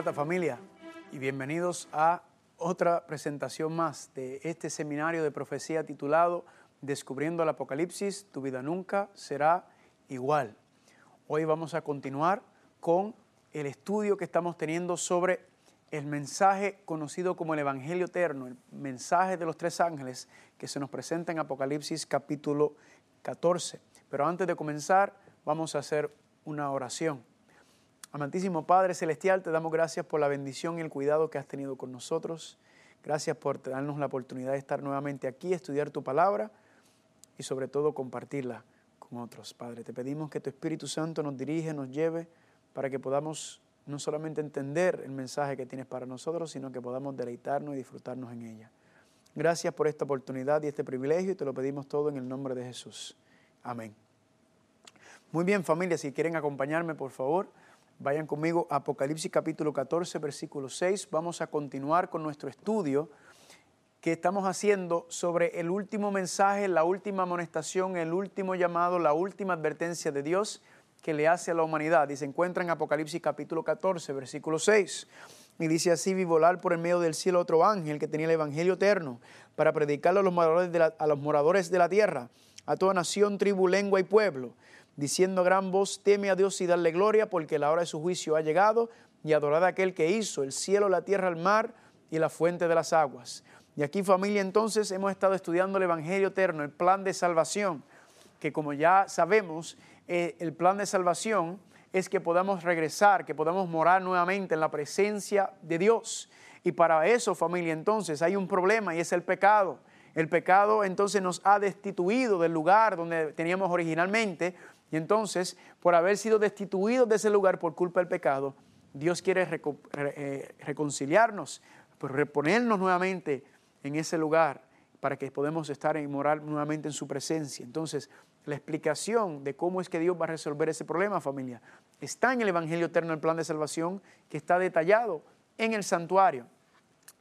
Maranata familia y bienvenidos a otra presentación más de este seminario de profecía titulado Descubriendo el Apocalipsis, tu vida nunca será igual. Hoy vamos a continuar con el estudio que estamos teniendo sobre el mensaje conocido como el Evangelio Eterno, el mensaje de los tres ángeles que se nos presenta en Apocalipsis capítulo 14. Pero antes de comenzar, vamos a hacer una oración. Amantísimo Padre Celestial, te damos gracias por la bendición y el cuidado que has tenido con nosotros. Gracias por darnos la oportunidad de estar nuevamente aquí, estudiar tu palabra y sobre todo compartirla con otros. Padre, te pedimos que tu Espíritu Santo nos dirige, nos lleve para que podamos no solamente entender el mensaje que tienes para nosotros, sino que podamos deleitarnos y disfrutarnos en ella. Gracias por esta oportunidad y este privilegio y te lo pedimos todo en el nombre de Jesús. Amén. Muy bien familia, si quieren acompañarme por favor Vayan conmigo a Apocalipsis capítulo 14, versículo 6. Vamos a continuar con nuestro estudio que estamos haciendo sobre el último mensaje, la última amonestación, el último llamado, la última advertencia de Dios que le hace a la humanidad. Y se encuentra en Apocalipsis capítulo 14, versículo 6. Y dice así, vi volar por el medio del cielo otro ángel que tenía el Evangelio eterno para predicarlo a los moradores de la, a los moradores de la tierra, a toda nación, tribu, lengua y pueblo diciendo a gran voz, teme a Dios y darle gloria, porque la hora de su juicio ha llegado, y adorad a aquel que hizo el cielo, la tierra, el mar y la fuente de las aguas. Y aquí familia entonces hemos estado estudiando el Evangelio eterno, el plan de salvación, que como ya sabemos, eh, el plan de salvación es que podamos regresar, que podamos morar nuevamente en la presencia de Dios. Y para eso familia entonces hay un problema y es el pecado. El pecado entonces nos ha destituido del lugar donde teníamos originalmente y entonces, por haber sido destituidos de ese lugar por culpa del pecado, Dios quiere eh, reconciliarnos, pues reponernos nuevamente en ese lugar para que podamos estar y morar nuevamente en su presencia. Entonces, la explicación de cómo es que Dios va a resolver ese problema, familia, está en el Evangelio Eterno, el plan de salvación, que está detallado en el santuario.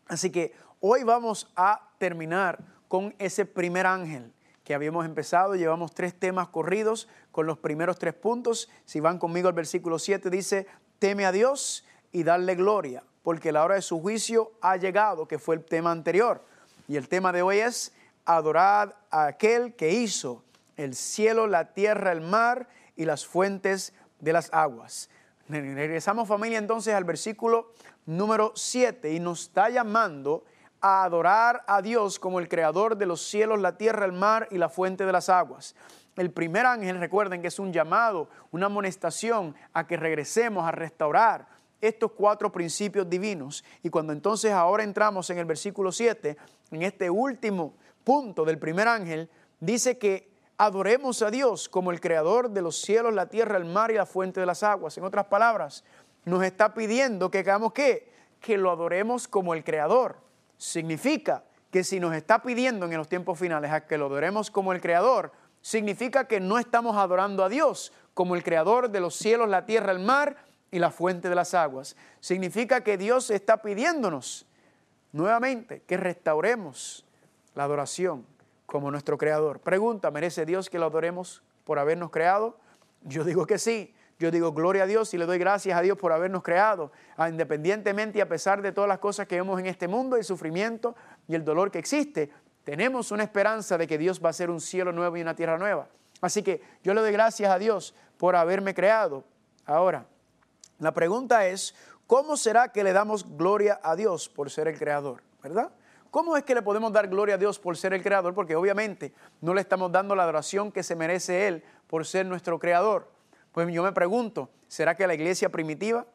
Así que hoy vamos a terminar con ese primer ángel, que habíamos empezado. Llevamos tres temas corridos con los primeros tres puntos. Si van conmigo al versículo 7, dice, teme a Dios y darle gloria, porque la hora de su juicio ha llegado, que fue el tema anterior. Y el tema de hoy es, adorad a aquel que hizo el cielo, la tierra, el mar y las fuentes de las aguas. Regresamos familia entonces al versículo número 7 y nos está llamando a adorar a Dios como el creador de los cielos, la tierra, el mar y la fuente de las aguas. El primer ángel, recuerden que es un llamado, una amonestación a que regresemos a restaurar estos cuatro principios divinos. Y cuando entonces ahora entramos en el versículo 7, en este último punto del primer ángel, dice que adoremos a Dios como el creador de los cielos, la tierra, el mar y la fuente de las aguas. En otras palabras, nos está pidiendo que hagamos qué? Que lo adoremos como el creador. Significa que si nos está pidiendo en los tiempos finales a que lo adoremos como el Creador, significa que no estamos adorando a Dios como el Creador de los cielos, la tierra, el mar y la fuente de las aguas. Significa que Dios está pidiéndonos nuevamente que restauremos la adoración como nuestro Creador. Pregunta, ¿merece Dios que lo adoremos por habernos creado? Yo digo que sí. Yo digo gloria a Dios y le doy gracias a Dios por habernos creado, ah, independientemente y a pesar de todas las cosas que vemos en este mundo, el sufrimiento y el dolor que existe, tenemos una esperanza de que Dios va a hacer un cielo nuevo y una tierra nueva. Así que yo le doy gracias a Dios por haberme creado. Ahora, la pregunta es, ¿cómo será que le damos gloria a Dios por ser el creador? ¿Verdad? ¿Cómo es que le podemos dar gloria a Dios por ser el creador? Porque obviamente no le estamos dando la adoración que se merece Él por ser nuestro creador. Pues yo me pregunto, ¿será que la iglesia primitiva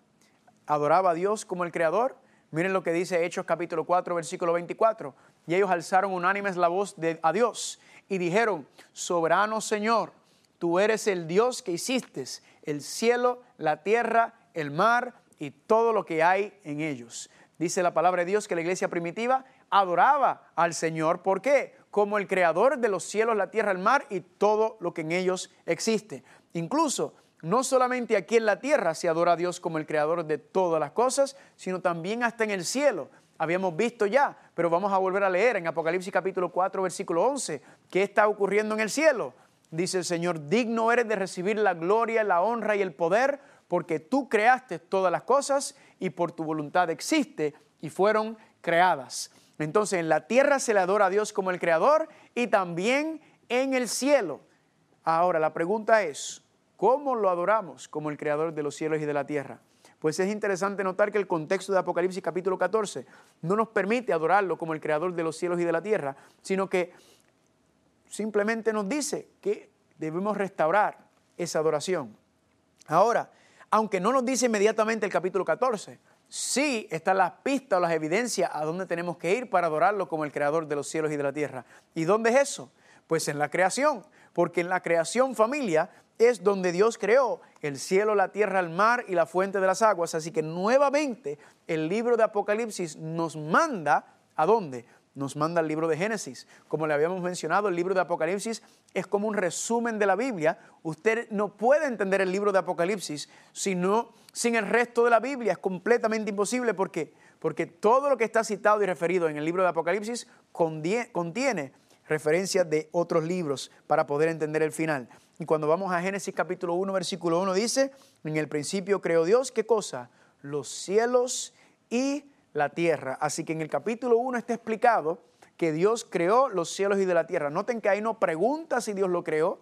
adoraba a Dios como el Creador? Miren lo que dice Hechos capítulo 4, versículo 24. Y ellos alzaron unánimes la voz de, a Dios y dijeron, soberano Señor, tú eres el Dios que hiciste el cielo, la tierra, el mar y todo lo que hay en ellos. Dice la palabra de Dios que la iglesia primitiva adoraba al Señor. ¿Por qué? Como el creador de los cielos, la tierra, el mar y todo lo que en ellos existe. Incluso no solamente aquí en la tierra se adora a Dios como el creador de todas las cosas, sino también hasta en el cielo. Habíamos visto ya, pero vamos a volver a leer en Apocalipsis capítulo 4, versículo 11, ¿qué está ocurriendo en el cielo? Dice el Señor, digno eres de recibir la gloria, la honra y el poder, porque tú creaste todas las cosas y por tu voluntad existe y fueron creadas. Entonces en la tierra se le adora a Dios como el creador y también en el cielo. Ahora la pregunta es, ¿cómo lo adoramos como el creador de los cielos y de la tierra? Pues es interesante notar que el contexto de Apocalipsis capítulo 14 no nos permite adorarlo como el creador de los cielos y de la tierra, sino que simplemente nos dice que debemos restaurar esa adoración. Ahora, aunque no nos dice inmediatamente el capítulo 14, sí están las pistas o las evidencias a dónde tenemos que ir para adorarlo como el creador de los cielos y de la tierra. ¿Y dónde es eso? Pues en la creación, porque en la creación familia es donde Dios creó el cielo, la tierra, el mar y la fuente de las aguas. Así que nuevamente el libro de Apocalipsis nos manda a dónde? Nos manda el libro de Génesis. Como le habíamos mencionado, el libro de Apocalipsis es como un resumen de la Biblia. Usted no puede entender el libro de Apocalipsis sino, sin el resto de la Biblia. Es completamente imposible. ¿Por qué? Porque todo lo que está citado y referido en el libro de Apocalipsis contiene referencias de otros libros para poder entender el final. Y cuando vamos a Génesis capítulo 1, versículo 1, dice, en el principio creó Dios, ¿qué cosa? Los cielos y la tierra. Así que en el capítulo 1 está explicado que Dios creó los cielos y de la tierra. Noten que ahí no pregunta si Dios lo creó,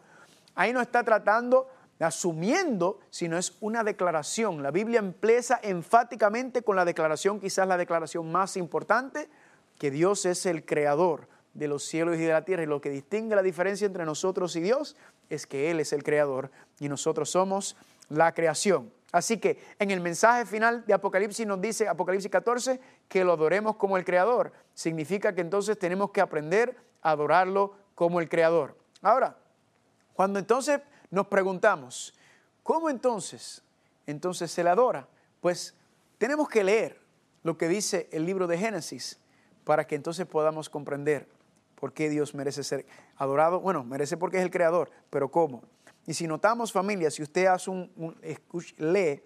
ahí no está tratando, asumiendo, sino es una declaración. La Biblia empieza enfáticamente con la declaración, quizás la declaración más importante, que Dios es el creador de los cielos y de la tierra. Y lo que distingue la diferencia entre nosotros y Dios es que Él es el creador y nosotros somos la creación. Así que en el mensaje final de Apocalipsis nos dice, Apocalipsis 14, que lo adoremos como el creador. Significa que entonces tenemos que aprender a adorarlo como el creador. Ahora, cuando entonces nos preguntamos, ¿cómo entonces? Entonces se le adora. Pues tenemos que leer lo que dice el libro de Génesis para que entonces podamos comprender por qué Dios merece ser adorado. Bueno, merece porque es el creador, pero ¿cómo? Y si notamos familia, si usted hace un, lee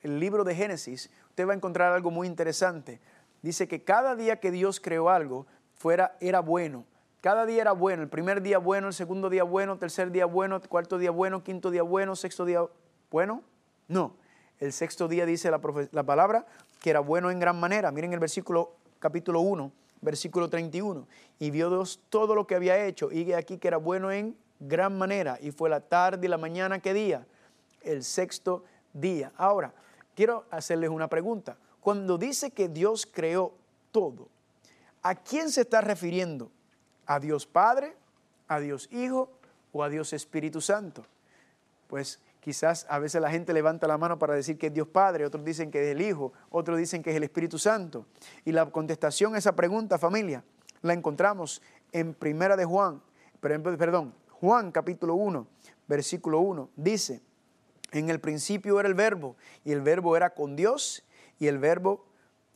el libro de Génesis, usted va a encontrar algo muy interesante. Dice que cada día que Dios creó algo, fuera, era bueno. Cada día era bueno. El primer día bueno, el segundo día bueno, tercer día bueno, cuarto día bueno, quinto día bueno, sexto día bueno. No. El sexto día dice la, la palabra que era bueno en gran manera. Miren el versículo capítulo 1 versículo 31. Y vio Dios todo lo que había hecho, y aquí que era bueno en gran manera, y fue la tarde y la mañana que día, el sexto día. Ahora, quiero hacerles una pregunta. Cuando dice que Dios creó todo, ¿a quién se está refiriendo? ¿A Dios Padre, a Dios Hijo o a Dios Espíritu Santo? Pues Quizás a veces la gente levanta la mano para decir que es Dios Padre, otros dicen que es el Hijo, otros dicen que es el Espíritu Santo. Y la contestación a esa pregunta, familia, la encontramos en Primera de Juan, perdón, Juan capítulo 1, versículo 1, dice, en el principio era el verbo, y el verbo era con Dios, y el verbo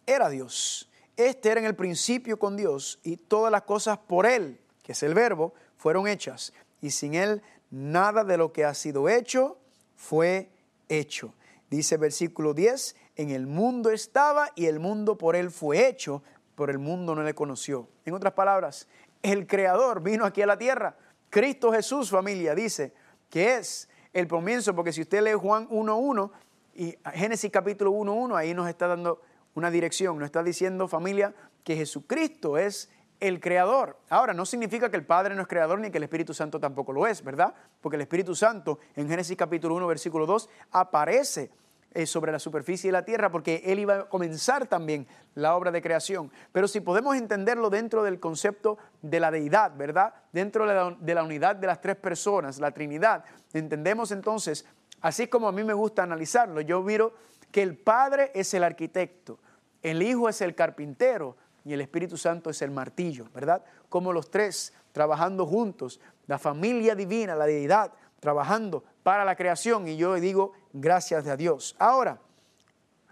era Dios. Este era en el principio con Dios, y todas las cosas por Él, que es el verbo, fueron hechas, y sin Él nada de lo que ha sido hecho fue hecho. Dice versículo 10, en el mundo estaba y el mundo por él fue hecho, pero el mundo no le conoció. En otras palabras, el Creador vino aquí a la tierra. Cristo Jesús, familia, dice que es el comienzo, porque si usted lee Juan 1.1 y Génesis capítulo 1.1, ahí nos está dando una dirección, nos está diciendo, familia, que Jesucristo es el creador. Ahora, no significa que el Padre no es creador ni que el Espíritu Santo tampoco lo es, ¿verdad? Porque el Espíritu Santo en Génesis capítulo 1, versículo 2, aparece eh, sobre la superficie de la tierra porque Él iba a comenzar también la obra de creación. Pero si podemos entenderlo dentro del concepto de la deidad, ¿verdad? Dentro de la, de la unidad de las tres personas, la Trinidad, entendemos entonces, así como a mí me gusta analizarlo, yo miro que el Padre es el arquitecto, el Hijo es el carpintero, y el Espíritu Santo es el martillo, ¿verdad? Como los tres trabajando juntos, la familia divina, la deidad, trabajando para la creación. Y yo digo, gracias a Dios. Ahora,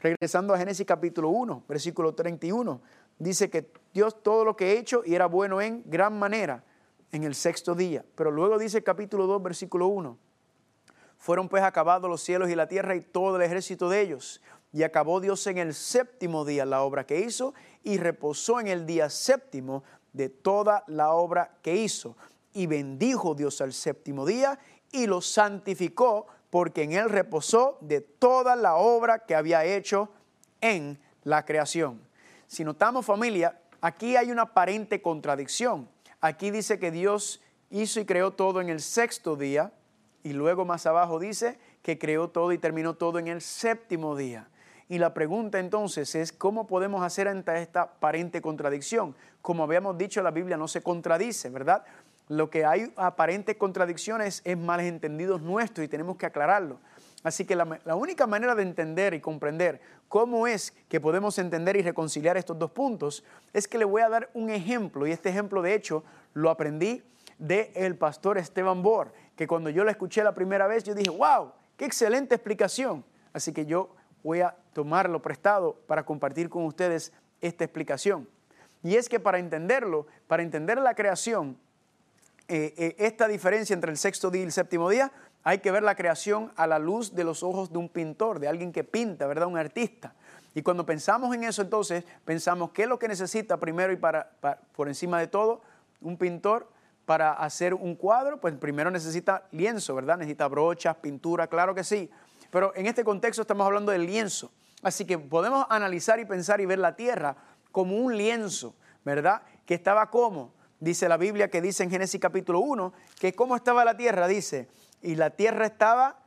regresando a Génesis capítulo 1, versículo 31, dice que Dios todo lo que ha hecho y era bueno en gran manera en el sexto día. Pero luego dice capítulo 2, versículo 1, fueron pues acabados los cielos y la tierra y todo el ejército de ellos. Y acabó Dios en el séptimo día la obra que hizo y reposó en el día séptimo de toda la obra que hizo. Y bendijo Dios al séptimo día y lo santificó porque en él reposó de toda la obra que había hecho en la creación. Si notamos familia, aquí hay una aparente contradicción. Aquí dice que Dios hizo y creó todo en el sexto día y luego más abajo dice que creó todo y terminó todo en el séptimo día. Y la pregunta entonces es, ¿cómo podemos hacer ante esta aparente contradicción? Como habíamos dicho, la Biblia no se contradice, ¿verdad? Lo que hay aparentes contradicciones es malentendidos nuestros y tenemos que aclararlo. Así que la, única manera de entender y comprender cómo es que podemos entender y reconciliar estos dos puntos es que le voy a dar un ejemplo. Y este ejemplo, de hecho, lo aprendí del el pastor Esteban Bor, que cuando yo lo escuché la primera vez, yo dije, wow, qué excelente explicación. Así que yo voy a tomarlo prestado para compartir con ustedes esta explicación. Y es que para entenderlo, para entender la creación, eh, eh, esta diferencia entre el sexto día y el séptimo día, hay que ver la creación a la luz de los ojos de un pintor, de alguien que pinta, ¿verdad? Un artista. Y cuando pensamos en eso, entonces pensamos qué es lo que necesita primero y para, por encima de todo un pintor para hacer un cuadro, pues primero necesita lienzo, ¿verdad? Necesita brochas, pintura, claro que sí. Pero en este contexto estamos hablando del lienzo. Así que podemos analizar y pensar y ver la tierra como un lienzo, ¿verdad? Que estaba como, dice la Biblia que dice en Génesis capítulo 1, que cómo estaba la tierra, dice, y la tierra estaba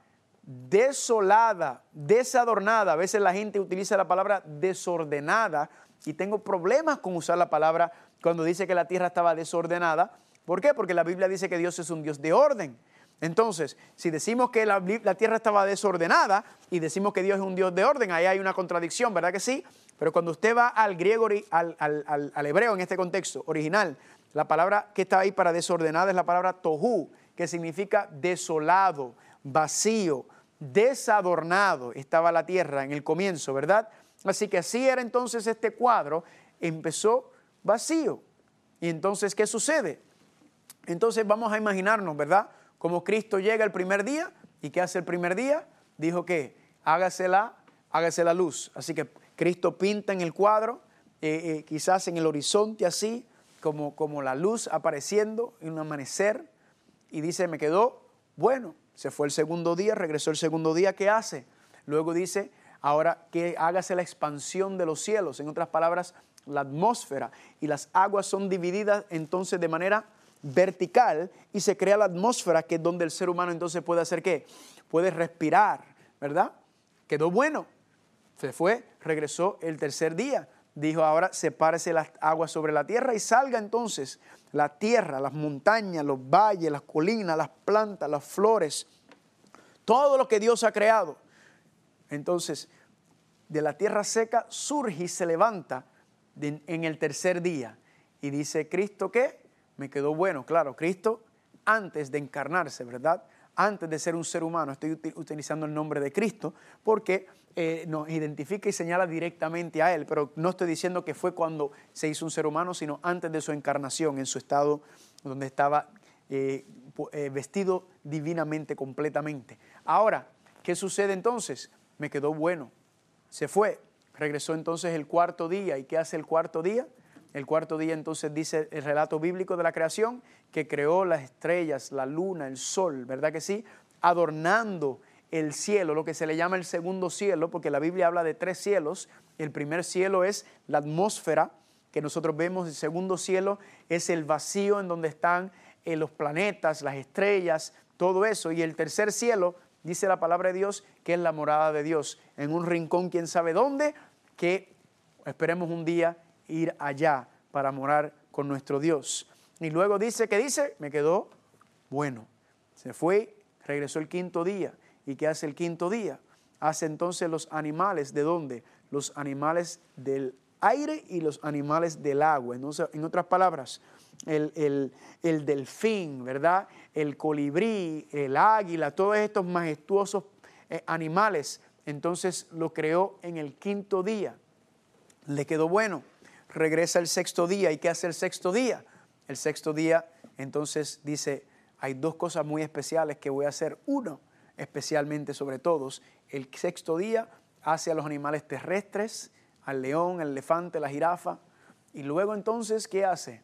desolada, desadornada. A veces la gente utiliza la palabra desordenada y tengo problemas con usar la palabra cuando dice que la tierra estaba desordenada. ¿Por qué? Porque la Biblia dice que Dios es un Dios de orden. Entonces, si decimos que la, tierra estaba desordenada y decimos que Dios es un Dios de orden, ahí hay una contradicción, ¿verdad que sí? Pero cuando usted va al griego, al, al, hebreo en este contexto original, la palabra que está ahí para desordenada es la palabra tohu, que significa desolado, vacío, desadornado. Estaba la tierra en el comienzo, ¿verdad? Así que así era entonces este cuadro, empezó vacío. Y entonces, ¿qué sucede? Entonces vamos a imaginarnos, ¿verdad? Como Cristo llega el primer día. ¿Y qué hace el primer día? Dijo que hágase la, hágase la luz. Así que Cristo pinta en el cuadro, eh, eh, quizás en el horizonte así, como, como la luz apareciendo en un amanecer. Y dice, me quedó bueno. Se fue el segundo día, regresó el segundo día, ¿qué hace? Luego dice, ahora que hágase la expansión de los cielos. En otras palabras, la atmósfera. Y las aguas son divididas entonces de manera vertical y se crea la atmósfera que es donde el ser humano entonces puede hacer qué? Puede respirar, ¿verdad? Quedó bueno. Se fue, regresó el tercer día. Dijo, ahora sepárese las aguas sobre la tierra y salga entonces la tierra, las montañas, los valles, las colinas, las plantas, las flores, todo lo que Dios ha creado. Entonces, de la tierra seca surge y se levanta en el tercer día. Y dice Cristo que me quedó bueno. Claro, Cristo antes de encarnarse, ¿verdad? Antes de ser un ser humano, estoy utilizando el nombre de Cristo porque eh, nos identifica y señala directamente a Él, pero no estoy diciendo que fue cuando se hizo un ser humano, sino antes de su encarnación, en su estado donde estaba eh, eh, vestido divinamente, completamente. Ahora, ¿qué sucede entonces? Me quedó bueno, se fue, regresó entonces el cuarto día, ¿y qué hace el cuarto día? El cuarto día entonces dice el relato bíblico de la creación que creó las estrellas, la luna, el sol, ¿verdad que sí? Adornando el cielo, lo que se le llama el segundo cielo, porque la Biblia habla de tres cielos. El primer cielo es la atmósfera que nosotros vemos, el segundo cielo es el vacío en donde están eh, los planetas, las estrellas, todo eso. Y el tercer cielo, dice la palabra de Dios, que es la morada de Dios, en un rincón, quién sabe dónde, que esperemos un día ir allá para morar con nuestro Dios. Y luego dice, ¿qué dice? Me quedó bueno. Se fue, regresó el quinto día. ¿Y qué hace el quinto día? Hace entonces los animales, ¿de dónde? Los animales del aire y los animales del agua. Entonces, en otras palabras, el, delfín, ¿verdad? El colibrí, el águila, todos estos majestuosos eh, animales, entonces lo creó en el quinto día. Le quedó bueno regresa el sexto día. ¿Y qué hace el sexto día? El sexto día entonces dice, hay dos cosas muy especiales que voy a hacer. Uno, especialmente sobre todos, el sexto día hace a los animales terrestres, al león, al elefante, la jirafa. Y luego entonces, ¿qué hace?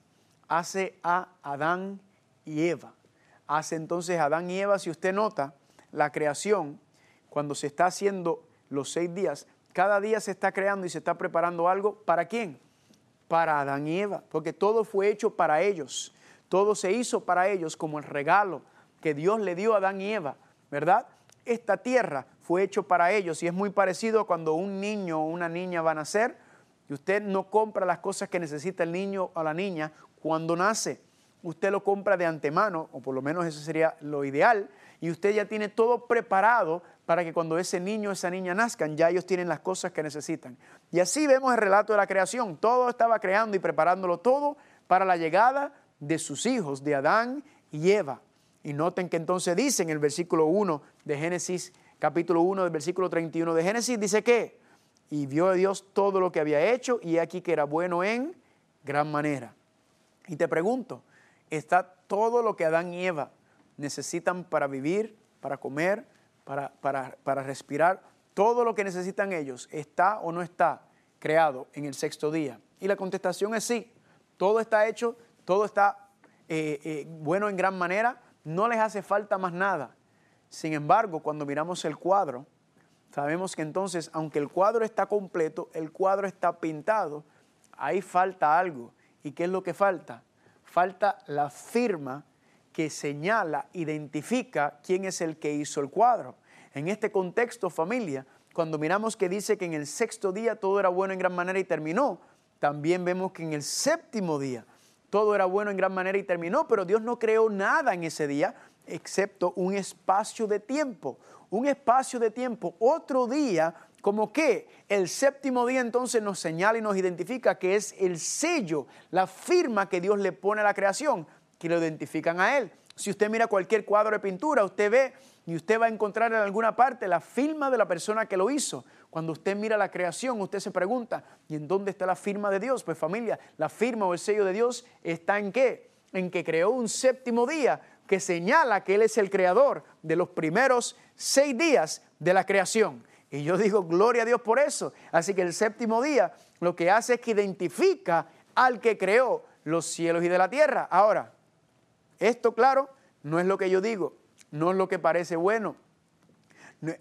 Hace a Adán y Eva. Hace entonces a Adán y Eva, si usted nota, la creación, cuando se está haciendo los seis días, cada día se está creando y se está preparando algo. ¿Para quién? Para Adán y Eva, porque todo fue hecho para ellos. Todo se hizo para ellos como el regalo que Dios le dio a Adán y Eva, ¿verdad? Esta tierra fue hecho para ellos y es muy parecido a cuando un niño o una niña van a nacer y usted no compra las cosas que necesita el niño o la niña cuando nace. Usted lo compra de antemano, o por lo menos eso sería lo ideal, y usted ya tiene todo preparado para que cuando ese niño o esa niña nazcan, ya ellos tienen las cosas que necesitan. Y así vemos el relato de la creación. Todo estaba creando y preparándolo todo para la llegada de sus hijos, de Adán y Eva. Y noten que entonces dice en el versículo 1 de Génesis, capítulo 1 del versículo 31 de Génesis, dice que, y vio Dios todo lo que había hecho y aquí que era bueno en gran manera. Y te pregunto, ¿está todo lo que Adán y Eva necesitan para vivir, para comer, para, para, para respirar? Todo lo que necesitan ellos, ¿está o no está creado en el sexto día? Y la contestación es sí, todo está hecho, todo está eh, eh, bueno en gran manera, no les hace falta más nada. Sin embargo, cuando miramos el cuadro, sabemos que entonces, aunque el cuadro está completo, el cuadro está pintado, ahí falta algo. ¿Y qué es lo que falta? Falta la firma que señala, identifica quién es el que hizo el cuadro. En este contexto, familia, cuando miramos que dice que en el sexto día todo era bueno en gran manera y terminó, también vemos que en el séptimo día todo era bueno en gran manera y terminó, pero Dios no creó nada en ese día excepto un espacio de tiempo, un espacio de tiempo, otro día, como que el séptimo día entonces nos señala y nos identifica que es el sello, la firma que Dios le pone a la creación, que lo identifican a Él. Si usted mira cualquier cuadro de pintura, usted ve y usted va a encontrar en alguna parte la firma de la persona que lo hizo. Cuando usted mira la creación, usted se pregunta, ¿y en dónde está la firma de Dios? Pues familia, la firma o el sello de Dios está en qué? En que creó un séptimo día que señala que Él es el creador de los primeros seis días de la creación. Y yo digo, gloria a Dios por eso. Así que el séptimo día lo que hace es que identifica al que creó los cielos y de la tierra. Ahora, esto claro, no es lo que yo digo, no es lo que parece bueno,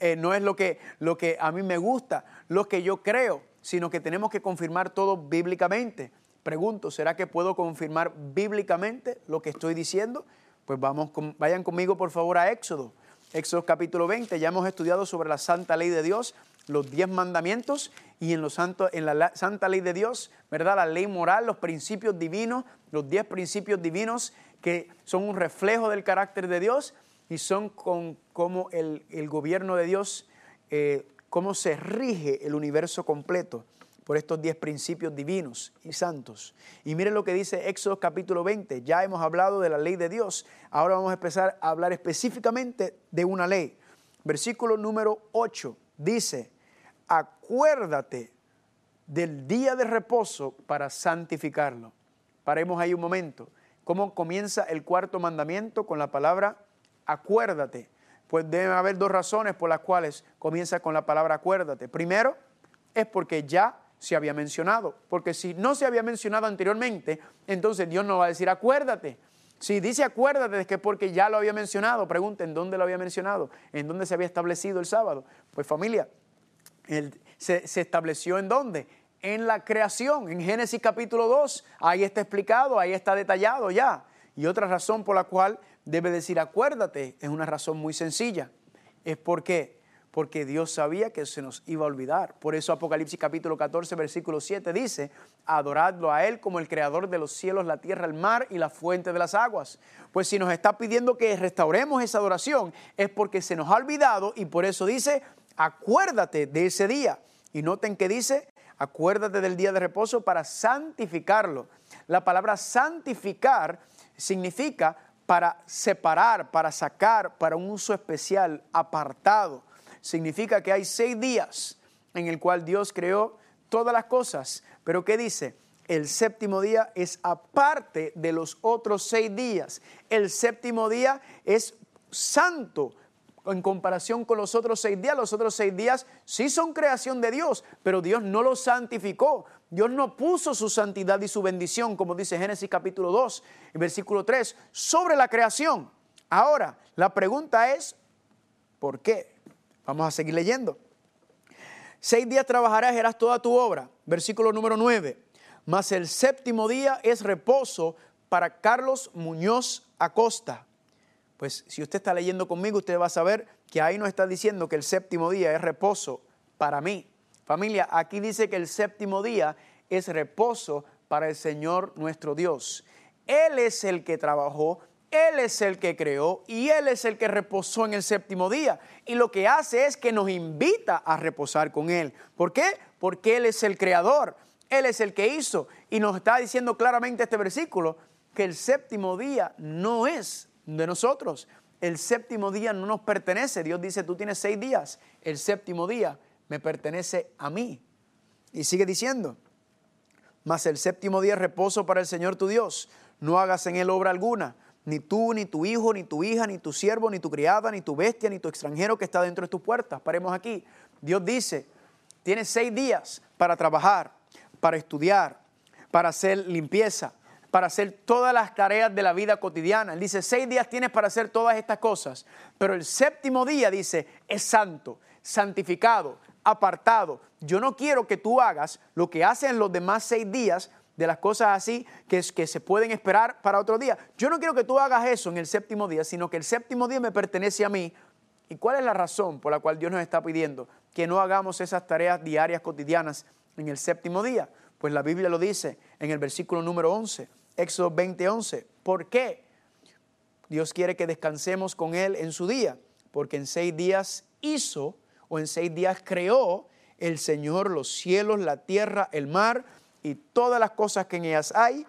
eh, no es lo que, lo que a mí me gusta, lo que yo creo, sino que tenemos que confirmar todo bíblicamente. Pregunto, ¿será que puedo confirmar bíblicamente lo que estoy diciendo? Pues vamos, vayan conmigo por favor a Éxodo. Éxodo capítulo 20, ya hemos estudiado sobre la santa ley de Dios, los diez mandamientos y en, los en la santa ley de Dios, ¿verdad? La ley moral, los principios divinos, los diez principios divinos que son un reflejo del carácter de Dios y son con cómo el, gobierno de Dios, eh, cómo se rige el universo completo por estos diez principios divinos y santos. Y miren lo que dice Éxodo capítulo 20. Ya hemos hablado de la ley de Dios. Ahora vamos a empezar a hablar específicamente de una ley. Versículo número 8 dice, acuérdate del día de reposo para santificarlo. Paremos ahí un momento. ¿Cómo comienza el cuarto mandamiento con la palabra acuérdate. Pues debe haber dos razones por las cuales comienza con la palabra acuérdate. Primero, es porque ya se había mencionado. Porque si no se había mencionado anteriormente, entonces Dios no va a decir acuérdate. Si dice acuérdate es que porque ya lo había mencionado, pregunten dónde lo había mencionado, en dónde se había establecido el sábado. Pues familia, se, se estableció en dónde? En la creación, en Génesis capítulo 2. Ahí está explicado, ahí está detallado ya. Y otra razón por la cual debe decir acuérdate es una razón muy sencilla. Es porque porque Dios sabía que se nos iba a olvidar. Por eso Apocalipsis capítulo 14, versículo 7 dice, adoradlo a Él como el creador de los cielos, la tierra, el mar y la fuente de las aguas. Pues si nos está pidiendo que restauremos esa adoración, es porque se nos ha olvidado y por eso dice, acuérdate de ese día. Y noten que dice, acuérdate del día de reposo para santificarlo. La palabra santificar significa para separar, para sacar, para un uso especial, apartado. Significa que hay seis días en el cual Dios creó todas las cosas. Pero ¿qué dice? El séptimo día es aparte de los otros seis días. El séptimo día es santo, en comparación con los otros seis días. Los otros seis días sí son creación de Dios, pero Dios no los santificó. Dios no puso su santidad y su bendición, como dice Génesis capítulo 2, versículo 3, sobre la creación. Ahora, la pregunta es, ¿por qué? Vamos a seguir leyendo. Seis días trabajarás y harás toda tu obra. Versículo número 9. Mas el séptimo día es reposo para Carlos Muñoz Acosta. Pues si usted está leyendo conmigo, usted va a saber que ahí nos está diciendo que el séptimo día es reposo para mí. Familia, aquí dice que el séptimo día es reposo para el Señor nuestro Dios. Él es el que trabajó, Él es el que creó y Él es el que reposó en el séptimo día. Y lo que hace es que nos invita a reposar con Él. ¿Por qué? Porque Él es el creador, Él es el que hizo. Y nos está diciendo claramente este versículo que el séptimo día no es de nosotros. El séptimo día no nos pertenece. Dios dice, tú tienes seis días. El séptimo día me pertenece a mí. Y sigue diciendo, mas el séptimo día reposo para el Señor tu Dios. No hagas en él obra alguna, ni tú, ni tu hijo, ni tu hija, ni tu siervo, ni tu criada, ni tu bestia, ni tu extranjero que está dentro de tus puertas. Paremos aquí. Dios dice, tienes seis días para trabajar, para estudiar, para hacer limpieza, para hacer todas las tareas de la vida cotidiana. Él dice, seis días tienes para hacer todas estas cosas, pero el séptimo día dice, es santo, santificado, apartado. Yo no quiero que tú hagas lo que hacen los demás seis días de las cosas así que, que se pueden esperar para otro día. Yo no quiero que tú hagas eso en el séptimo día, sino que el séptimo día me pertenece a mí. ¿Y cuál es la razón por la cual Dios nos está pidiendo que no hagamos esas tareas diarias cotidianas en el séptimo día? Pues la Biblia lo dice en el versículo número 11. Éxodo 20:11. ¿Por qué? Dios quiere que descansemos con Él en su día, porque en seis días hizo o en seis días creó el Señor los cielos, la tierra, el mar y todas las cosas que en ellas hay,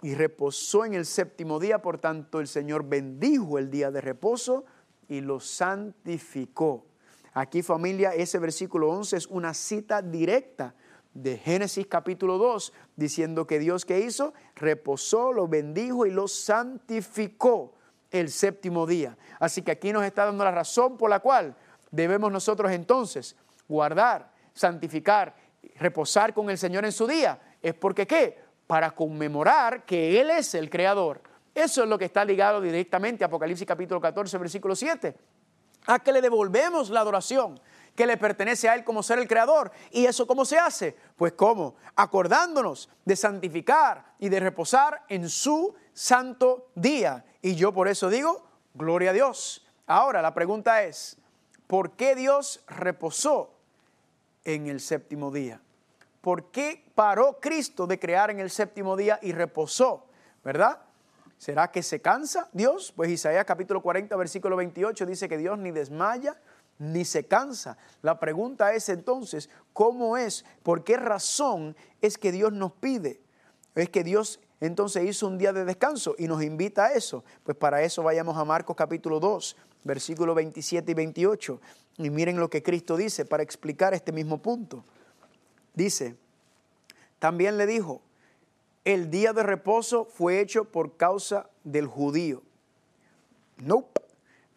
y reposó en el séptimo día, por tanto el Señor bendijo el día de reposo y lo santificó. Aquí familia, ese versículo 11 es una cita directa de Génesis capítulo 2, diciendo que Dios que hizo, reposó, lo bendijo y lo santificó el séptimo día. Así que aquí nos está dando la razón por la cual debemos nosotros entonces guardar, santificar, reposar con el Señor en su día. Es porque qué? Para conmemorar que Él es el creador. Eso es lo que está ligado directamente a Apocalipsis capítulo 14, versículo 7. A que le devolvemos la adoración que le pertenece a Él como ser el creador. ¿Y eso cómo se hace? Pues cómo? Acordándonos de santificar y de reposar en su santo día. Y yo por eso digo, gloria a Dios. Ahora la pregunta es, ¿por qué Dios reposó en el séptimo día? ¿Por qué paró Cristo de crear en el séptimo día y reposó? ¿Verdad? ¿Será que se cansa Dios? Pues Isaías capítulo 40, versículo 28 dice que Dios ni desmaya ni se cansa. La pregunta es entonces, ¿cómo es? ¿Por qué razón es que Dios nos pide? Es que Dios entonces hizo un día de descanso y nos invita a eso. Pues para eso vayamos a Marcos capítulo 2, versículos 27 y 28. Y miren lo que Cristo dice para explicar este mismo punto. Dice, también le dijo, el día de reposo fue hecho por causa del judío. Nope.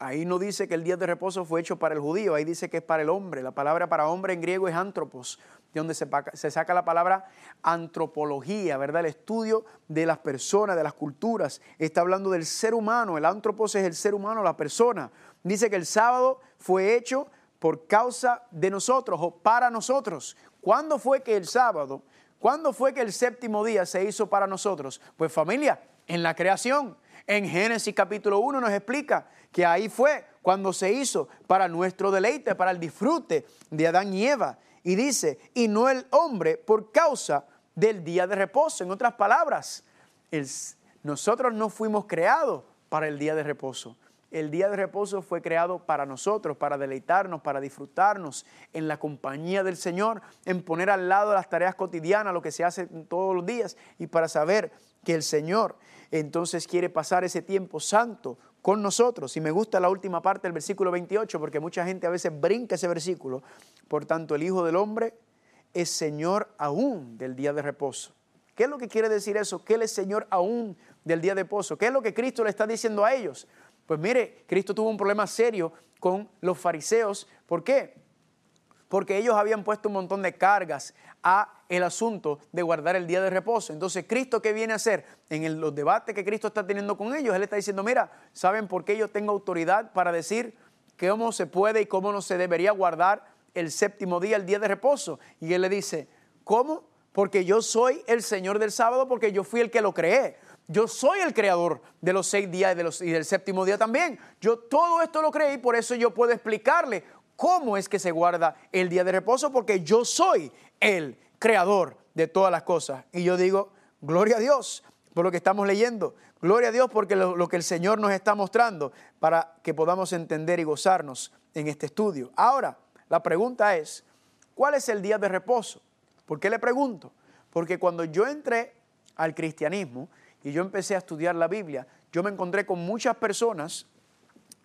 Ahí no dice que el día de reposo fue hecho para el judío, ahí dice que es para el hombre. La palabra para hombre en griego es antropos, de donde se, saca la palabra antropología, ¿verdad? El estudio de las personas, de las culturas. Está hablando del ser humano, el antropos es el ser humano, la persona. Dice que el sábado fue hecho por causa de nosotros o para nosotros. ¿Cuándo fue que el sábado, cuándo fue que el séptimo día se hizo para nosotros? Pues familia, en la creación. En Génesis capítulo 1 nos explica que ahí fue cuando se hizo para nuestro deleite, para el disfrute de Adán y Eva. Y dice, y no el hombre por causa del día de reposo. En otras palabras, nosotros no fuimos creados para el día de reposo. El día de reposo fue creado para nosotros, para deleitarnos, para disfrutarnos en la compañía del Señor, en poner al lado las tareas cotidianas, lo que se hace todos los días, y para saber que el Señor entonces quiere pasar ese tiempo santo con nosotros. Y me gusta la última parte del versículo 28 porque mucha gente a veces brinca ese versículo. Por tanto, el Hijo del Hombre es Señor aún del día de reposo. ¿Qué es lo que quiere decir eso? Que Él es Señor aún del día de reposo. ¿Qué es lo que Cristo le está diciendo a ellos? Pues mire, Cristo tuvo un problema serio con los fariseos. ¿Por qué? Porque ellos habían puesto un montón de cargas a el asunto de guardar el día de reposo. Entonces, ¿Cristo qué viene a hacer? En los debates que Cristo está teniendo con ellos, Él está diciendo, mira, ¿saben por qué yo tengo autoridad para decir cómo se puede y cómo no se debería guardar el séptimo día, el día de reposo. Y él le dice, ¿cómo? Porque yo soy el Señor del sábado, porque yo fui el que lo creé. Yo soy el creador de los seis días y, y del séptimo día también. Yo todo esto lo creí, por eso yo puedo explicarle cómo es que se guarda el día de reposo, porque yo soy el creador de todas las cosas. Y yo digo, gloria a Dios por lo que estamos leyendo. Gloria a Dios porque lo, lo, que el Señor nos está mostrando para que podamos entender y gozarnos en este estudio. Ahora, la pregunta es, ¿cuál es el día de reposo? ¿Por qué le pregunto? Porque cuando yo entré al cristianismo y yo empecé a estudiar la Biblia, yo me encontré con muchas personas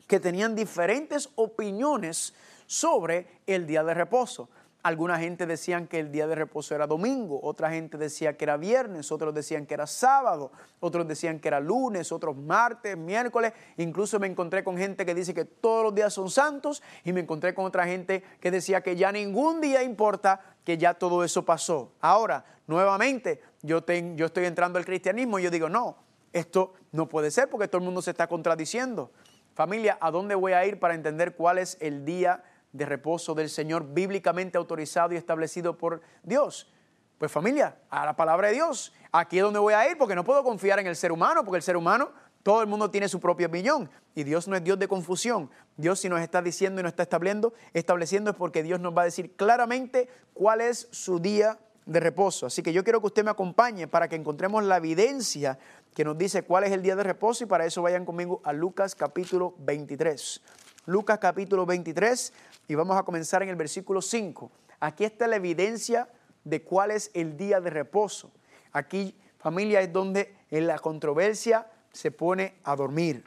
que tenían diferentes opiniones sobre el día de reposo. Alguna gente decían que el día de reposo era domingo, otra gente decía que era viernes, otros decían que era sábado, otros decían que era lunes, otros martes, miércoles. Incluso me encontré con gente que dice que todos los días son santos y me encontré con otra gente que decía que ya ningún día importa, que ya todo eso pasó. Ahora, nuevamente, yo, yo estoy entrando al cristianismo y yo digo, no, esto no puede ser porque todo el mundo se está contradiciendo. Familia, ¿a dónde voy a ir para entender cuál es el día de reposo del Señor bíblicamente autorizado y establecido por Dios? Pues familia, a la palabra de Dios. Aquí es donde voy a ir porque no puedo confiar en el ser humano, porque el ser humano, todo el mundo tiene su propia opinión y Dios no es Dios de confusión. Dios si nos está diciendo y nos está estableciendo, estableciendo es porque Dios nos va a decir claramente cuál es su día de reposo. Así que yo quiero que usted me acompañe para que encontremos la evidencia que nos dice cuál es el día de reposo y para eso vayan conmigo a Lucas capítulo 23. Lucas capítulo 23 y vamos a comenzar en el versículo 5. Aquí está la evidencia de cuál es el día de reposo. Aquí, familia, es donde en la controversia se pone a dormir.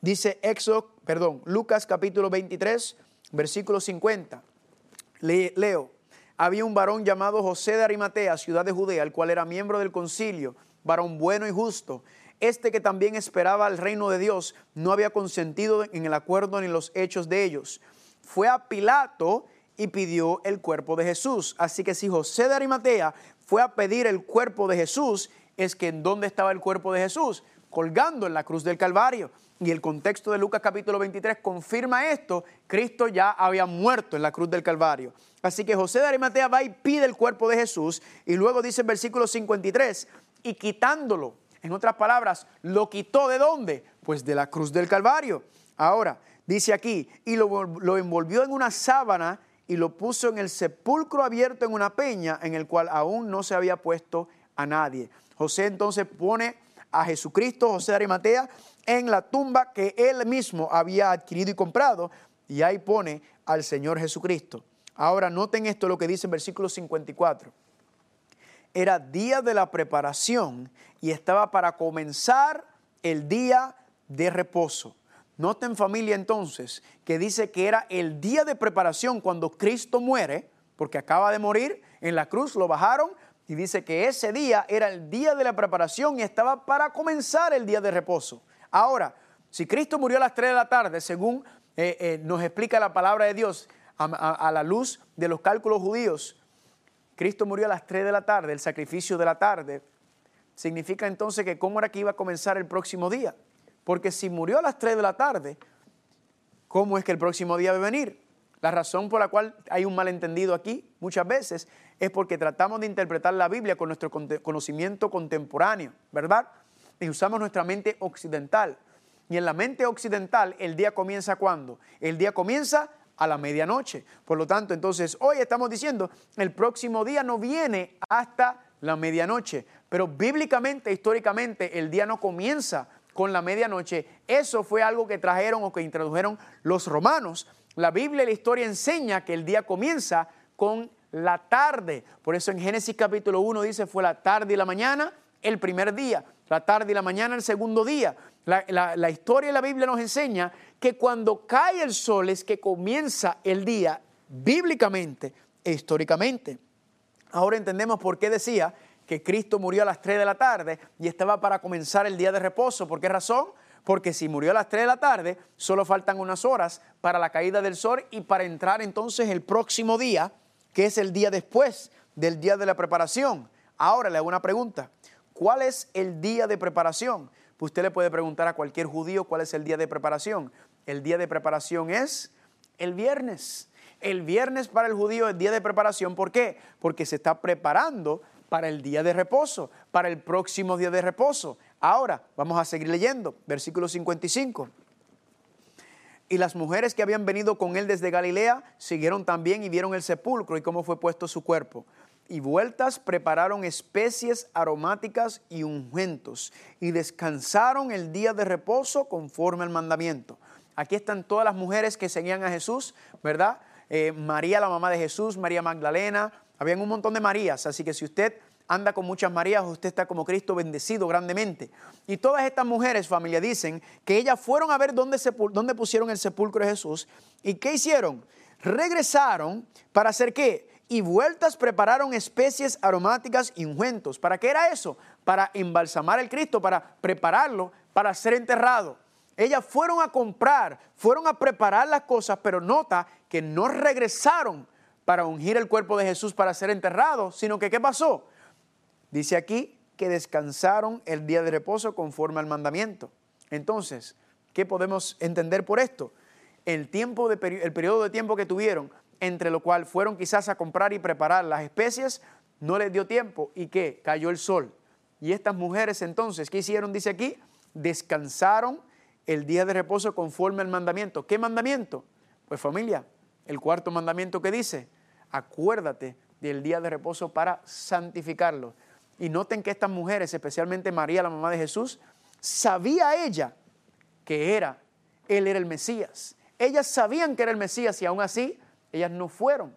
Dice Éxodo, perdón, Lucas capítulo 23, versículo 50. leo, había un varón llamado José de Arimatea, ciudad de Judea, el cual era miembro del concilio, varón bueno y justo. Este que también esperaba al reino de Dios no había consentido en el acuerdo ni en los hechos de ellos fue a Pilato y pidió el cuerpo de Jesús. Así que si José de Arimatea fue a pedir el cuerpo de Jesús, es que en dónde estaba el cuerpo de Jesús? Colgando en la cruz del Calvario. Y el contexto de Lucas capítulo 23 confirma esto. Cristo ya había muerto en la cruz del Calvario. Así que José de Arimatea va y pide el cuerpo de Jesús. Y luego dice el versículo 53, y quitándolo, en otras palabras, lo quitó de dónde? Pues de la cruz del Calvario. Ahora, dice aquí, y lo, envolvió en una sábana y lo puso en el sepulcro abierto en una peña en el cual aún no se había puesto a nadie. José entonces pone a Jesucristo, José de Arimatea, en la tumba que él mismo había adquirido y comprado, y ahí pone al Señor Jesucristo. Ahora noten esto lo que dice en versículo 54. Era día de la preparación y estaba para comenzar el día de reposo. Noten familia entonces que dice que era el día de preparación cuando Cristo muere, porque acaba de morir en la cruz, lo bajaron y dice que ese día era el día de la preparación y estaba para comenzar el día de reposo. Ahora, si Cristo murió a las 3 de la tarde, según eh, eh, nos explica la palabra de Dios a, a la luz de los cálculos judíos, Cristo murió a las 3 de la tarde, el sacrificio de la tarde, significa entonces que cómo era que iba a comenzar el próximo día. Porque si murió a las 3 de la tarde, ¿cómo es que el próximo día debe venir? La razón por la cual hay un malentendido aquí muchas veces es porque tratamos de interpretar la Biblia con nuestro conocimiento contemporáneo, ¿verdad? Y usamos nuestra mente occidental. Y en la mente occidental, el día comienza cuando? El día comienza a la medianoche. Por lo tanto, entonces, hoy estamos diciendo, el próximo día no viene hasta la medianoche. Pero bíblicamente, históricamente, el día no comienza con la medianoche. Eso fue algo que trajeron o que introdujeron los romanos. La Biblia y la historia enseña que el día comienza con la tarde. Por eso en Génesis capítulo 1 dice fue la tarde y la mañana el primer día, la tarde y la mañana el segundo día. La, historia de la Biblia nos enseña que cuando cae el sol es que comienza el día bíblicamente e históricamente. Ahora entendemos por qué decía que Cristo murió a las 3 de la tarde y estaba para comenzar el día de reposo. ¿Por qué razón? Porque si murió a las 3 de la tarde, solo faltan unas horas para la caída del sol y para entrar entonces el próximo día, que es el día después del día de la preparación. Ahora le hago una pregunta. ¿Cuál es el día de preparación? Pues usted le puede preguntar a cualquier judío cuál es el día de preparación. El día de preparación es el viernes. El viernes para el judío es día de preparación. ¿Por qué? Porque se está preparando para el día de reposo, para el próximo día de reposo. Ahora, vamos a seguir leyendo, versículo 55. Y las mujeres que habían venido con él desde Galilea siguieron también y vieron el sepulcro y cómo fue puesto su cuerpo. Y vueltas prepararon especies aromáticas y ungüentos y descansaron el día de reposo conforme al mandamiento. Aquí están todas las mujeres que seguían a Jesús, ¿verdad? Eh, María, la mamá de Jesús, María Magdalena, habían un montón de Marías, así que si usted anda con muchas Marías, usted está como Cristo bendecido grandemente. Y todas estas mujeres, familia, dicen que ellas fueron a ver dónde, pusieron el sepulcro de Jesús. ¿Y qué hicieron? Regresaron para hacer qué? Y vueltas prepararon especies aromáticas y ungüentos. ¿Para qué era eso? Para embalsamar el Cristo, para prepararlo para ser enterrado. Ellas fueron a comprar, fueron a preparar las cosas, pero nota que no regresaron para ungir el cuerpo de Jesús para ser enterrado, sino que ¿qué pasó? Dice aquí que descansaron el día de reposo conforme al mandamiento. Entonces, ¿qué podemos entender por esto? El, tiempo de, el periodo de tiempo que tuvieron, entre lo cual fueron quizás a comprar y preparar las especies, no les dio tiempo y que cayó el sol. Y estas mujeres entonces, ¿qué hicieron? Dice aquí, descansaron el día de reposo conforme al mandamiento. ¿Qué mandamiento? Pues familia, el cuarto mandamiento que dice, acuérdate del día de reposo para santificarlo. Y noten que estas mujeres, especialmente María, la mamá de Jesús, sabía ella que era, él era el Mesías. Ellas sabían que era el Mesías y aún así ellas no fueron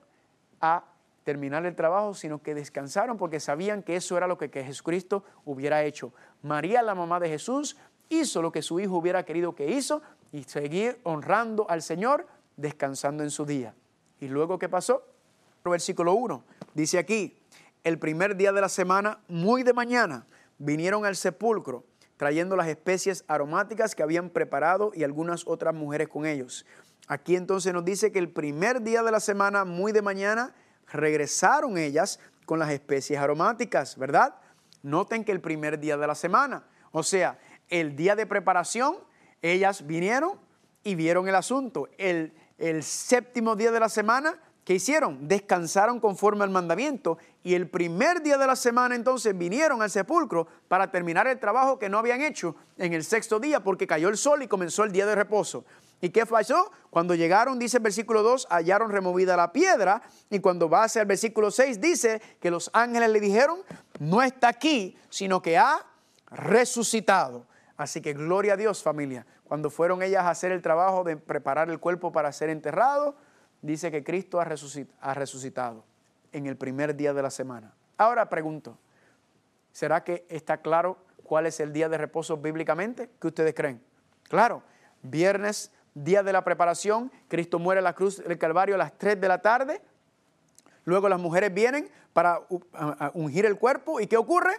a terminar el trabajo, sino que descansaron porque sabían que eso era lo que, que Jesucristo hubiera hecho. María, la mamá de Jesús, hizo lo que su hijo hubiera querido que hizo y seguir honrando al Señor, descansando en su día. ¿Y luego qué pasó? Versículo 1 dice aquí, el primer día de la semana, muy de mañana, vinieron al sepulcro trayendo las especies aromáticas que habían preparado y algunas otras mujeres con ellos. Aquí entonces nos dice que el primer día de la semana, muy de mañana, regresaron ellas con las especies aromáticas, ¿verdad? Noten que el primer día de la semana, o sea, el día de preparación, ellas vinieron y vieron el asunto. El, el séptimo día de la semana ¿Qué hicieron? Descansaron conforme al mandamiento y el primer día de la semana entonces vinieron al sepulcro para terminar el trabajo que no habían hecho en el sexto día porque cayó el sol y comenzó el día de reposo. ¿Y qué pasó? Cuando llegaron, dice el versículo 2, hallaron removida la piedra y cuando va hacia el versículo 6 dice que los ángeles le dijeron, no está aquí, sino que ha resucitado. Así que gloria a Dios familia. Cuando fueron ellas a hacer el trabajo de preparar el cuerpo para ser enterrado, dice que Cristo ha resucitado en el primer día de la semana. Ahora pregunto, ¿será que está claro cuál es el día de reposo bíblicamente? ¿Qué ustedes creen? Claro, viernes, día de la preparación, Cristo muere en la cruz del Calvario a las 3 de la tarde, luego las mujeres vienen para ungir el cuerpo y ¿qué ocurre?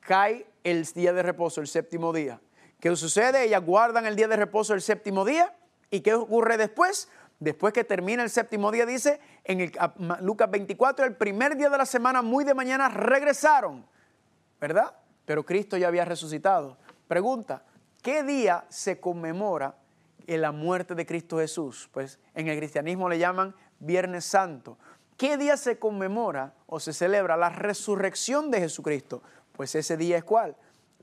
Cae el día de reposo, el séptimo día. ¿Qué sucede? Ellas guardan el día de reposo el séptimo día y ¿qué ocurre después? Después que termina el séptimo día, dice en Lucas 24, el primer día de la semana, muy de mañana, regresaron, ¿verdad? Pero Cristo ya había resucitado. Pregunta, ¿qué día se conmemora en la muerte de Cristo Jesús? Pues en el cristianismo le llaman Viernes Santo. ¿Qué día se conmemora o se celebra la resurrección de Jesucristo? Pues ese día es cuál?